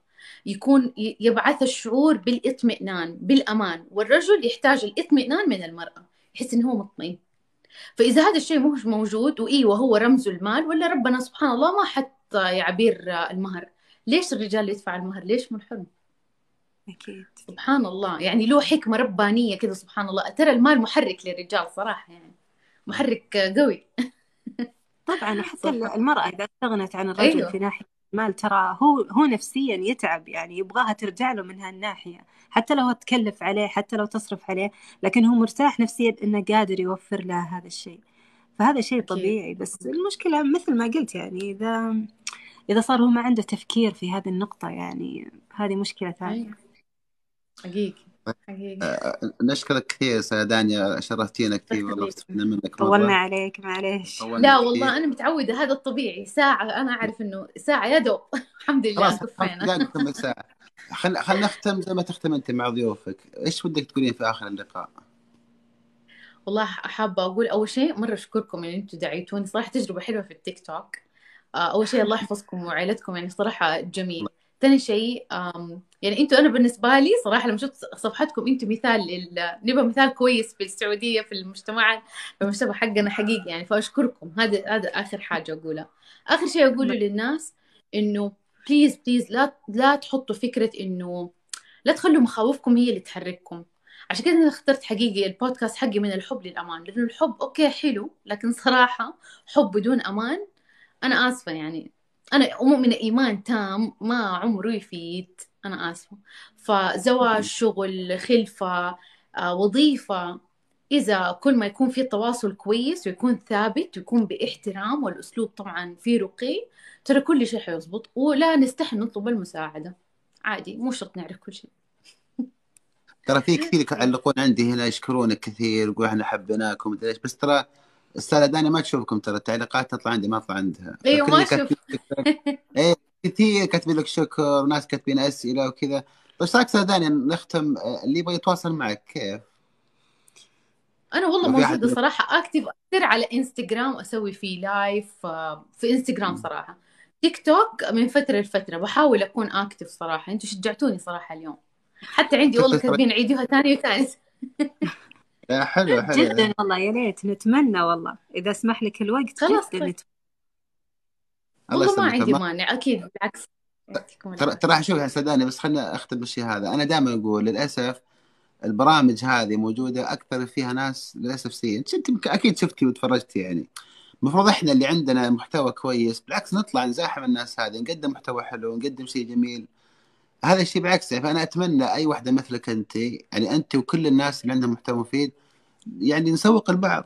B: يكون يبعث الشعور بالإطمئنان بالأمان. والرجل يحتاج الإطمئنان من المرأة. يحس إنه هو مطمئن. فإذا هذا الشيء مش موجود وإيوه هو رمزه المال ولا ربنا سبحان الله ما حط يا عبير المهر. ليش الرجال يدفع المهر؟ ليش من حلم
C: أكيد.
B: سبحان الله. يعني له حكمة ربانية كذا سبحان الله. ترى المال محرك للرجال صراحة يعني. محرك قوي.
C: طبعا وحتى
B: صح.
C: المرأة إذا استغنت عن الرجل
B: أيوه.
C: في ناحية المال ترى هو هو نفسيا يتعب يعني يبغاها ترجع له من هالناحية. حتى لو تكلف عليه حتى لو تصرف عليه لكن هو مرتاح نفسيا إنه قادر يوفر لها هذا الشيء. فهذا شيء طبيعي. بس المشكلة مثل ما قلت يعني إذا إذا صار هو ما عنده تفكير في هذه النقطة يعني هذه مشكلة ثانية.
B: أيوة. حقيقي حقيقي.
A: آه، نشكرك كثير أستاذة دانيا شرفتينا كثير
B: الله
A: والله استفدنا منك
C: طولنا
A: مرة
C: عليك معليش.
B: لا
A: كثير.
B: والله أنا متعودة هذا الطبيعي. ساعة أنا أعرف إنه ساعة يا دوب. الحمد لله كفينا
A: دقائق نكمل ساعة خل خل نختم زي ما تختم أنت مع ضيوفك. إيش ودك تقولين في آخر اللقاء؟
B: والله حابة أقول أول شيء مرة أشكركم إن أنتم دعيتوني. صراحة تجربة حلوة في التيك توك. آه، أول شيء الله يحفظكم وعائلتكم يعني صراحة جميل. ثاني شيء يعني أنتوا أنا بالنسبة لي صراحة لما شفت صفحتكم أنتوا مثال لل... نبقى مثال كويس في السعودية في المجتمع في المجتمع حقنا حقيقي يعني. فأشكركم. هذا هذا آخر حاجة أقولها. آخر شيء أقوله للناس إنه please please لا لا تحطوا فكرة إنه لا تخلوا مخاوفكم هي اللي تحرككم. عشان كده أنا اخترت حقيقي البودكاست حقي من الحب للأمان. لأنه الحب okay حلو لكن صراحة حب بدون أمان أنا آسفة يعني. أنا مؤمنة إيمان تام ما عمره يفيد. أنا آسفة. فزواج شغل خلفة آه، وظيفة. إذا كل ما يكون في تواصل كويس ويكون ثابت ويكون بإحترام والأسلوب طبعا فيه رقي ترى كل شيء حيظبط ولا نستحي نطلب المساعدة. عادي مو شرط نعرف كل شيء.
A: ترى في كثير يعلقون عندي هنا يشكرونك كثير يقول إحنا حبيناكم مدري إيش. بس ترى السالة دانيا ما تشوفكم ترى التعليقات تطلع عندي ما تطلع عندها. فكل
B: ما
A: لك إيه. كثير كاتبين لك شكر وناس كاتبين أسئلة وكذا. بس أستاذ دانيا نختم آه، اللي يبغى يتواصل معك كيف؟
B: أنا والله موجودة صراحة. active أكثر على إنستغرام أسوي فيه live آه، في إنستغرام صراحة. تيك توك من فترة لفترة. بحاول أكون active صراحة. أنتوا شجعتوني صراحة اليوم. حتى عندي والله كاتبين عيدوها ثاني وثالث.
A: يا حلو حلو
C: جدا والله. يا ريت. نتمنى والله. إذا سمح لك الوقت
B: خلاص
C: جدا
B: طيب. والله ما عندي
A: ما-
B: مانع أكيد بالعكس
A: ترى ترى شوف يا سداني بس خلينا أختم بالشيء هذا. أنا دائما أقول للأسف البرامج هذه موجودة أكثر فيها ناس للأسف سيئين انت أكيد شفتي وتفرجتي يعني. المفروض إحنا اللي عندنا محتوى كويس. بالعكس نطلع نزاحم الناس هذه نقدم محتوى حلو نقدم شيء جميل. هذا الشيء بالعكس يعني فأنا أتمنى أي واحدة مثلك أنت يعني أنت وكل الناس اللي عندهم محتوى مفيد يعني نسوق البعض.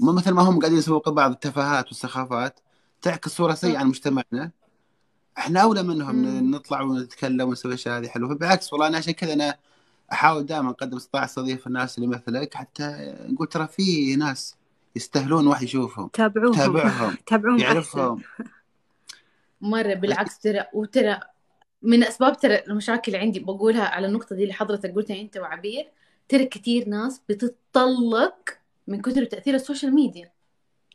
A: مثل ما هم قاعدين يسوقوا بعض التفاهات والسخافات تعكس صورة سيئة عن مجتمعنا. إحنا أولى منهم
B: مم.
A: نطلع ونتكلم ونسوي أشياء هذه حلوة. فبالعكس والله أنا عشان كذا أنا أحاول دائما قدر استطاع استضيف الناس اللي مثلك حتى نقول ترى في ناس يستاهلون واحد يشوفهم
C: تابعوهم.
A: يتابعهم
C: تابعوهم
A: يعرفهم.
B: مرة بالعكس ترى وترى من أسباب ترى المشاكل عندي بقولها على النقطة دي اللي حضرتك قلتها أنت وعبير ترى كثير ناس بتتطلق من كثر تأثير السوشيال ميديا.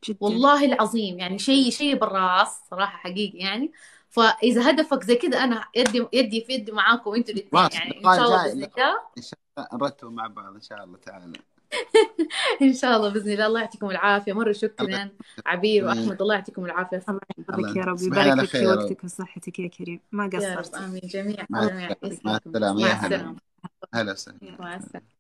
C: جدا.
B: والله العظيم يعني شيء شيء بالراس صراحة حقيقي يعني. فإذا هدفك زي كذا أنا يدي يدي في يدي معاكم أنتوا الاثنين يعني.
A: إن
B: شاء الله
A: بإذن
B: الله.
A: إن شاء الله نرتب مع بعض إن شاء الله تعالى.
B: إن شاء الله بإذن الله. الله يعطيكم العافية. مرة شكرا عبير. وأحمد. الله يعطيكم العافية.
C: الله يحفظك يا رب. يبارك لك في. وقتك وصحتك يا كريم. ما
B: يا رب.
C: قصرت.
B: آمين. جميعا.
A: مع
B: جميعا
A: السلامة. مع. السلامة. هلا وسهلا.
B: مع السلامة.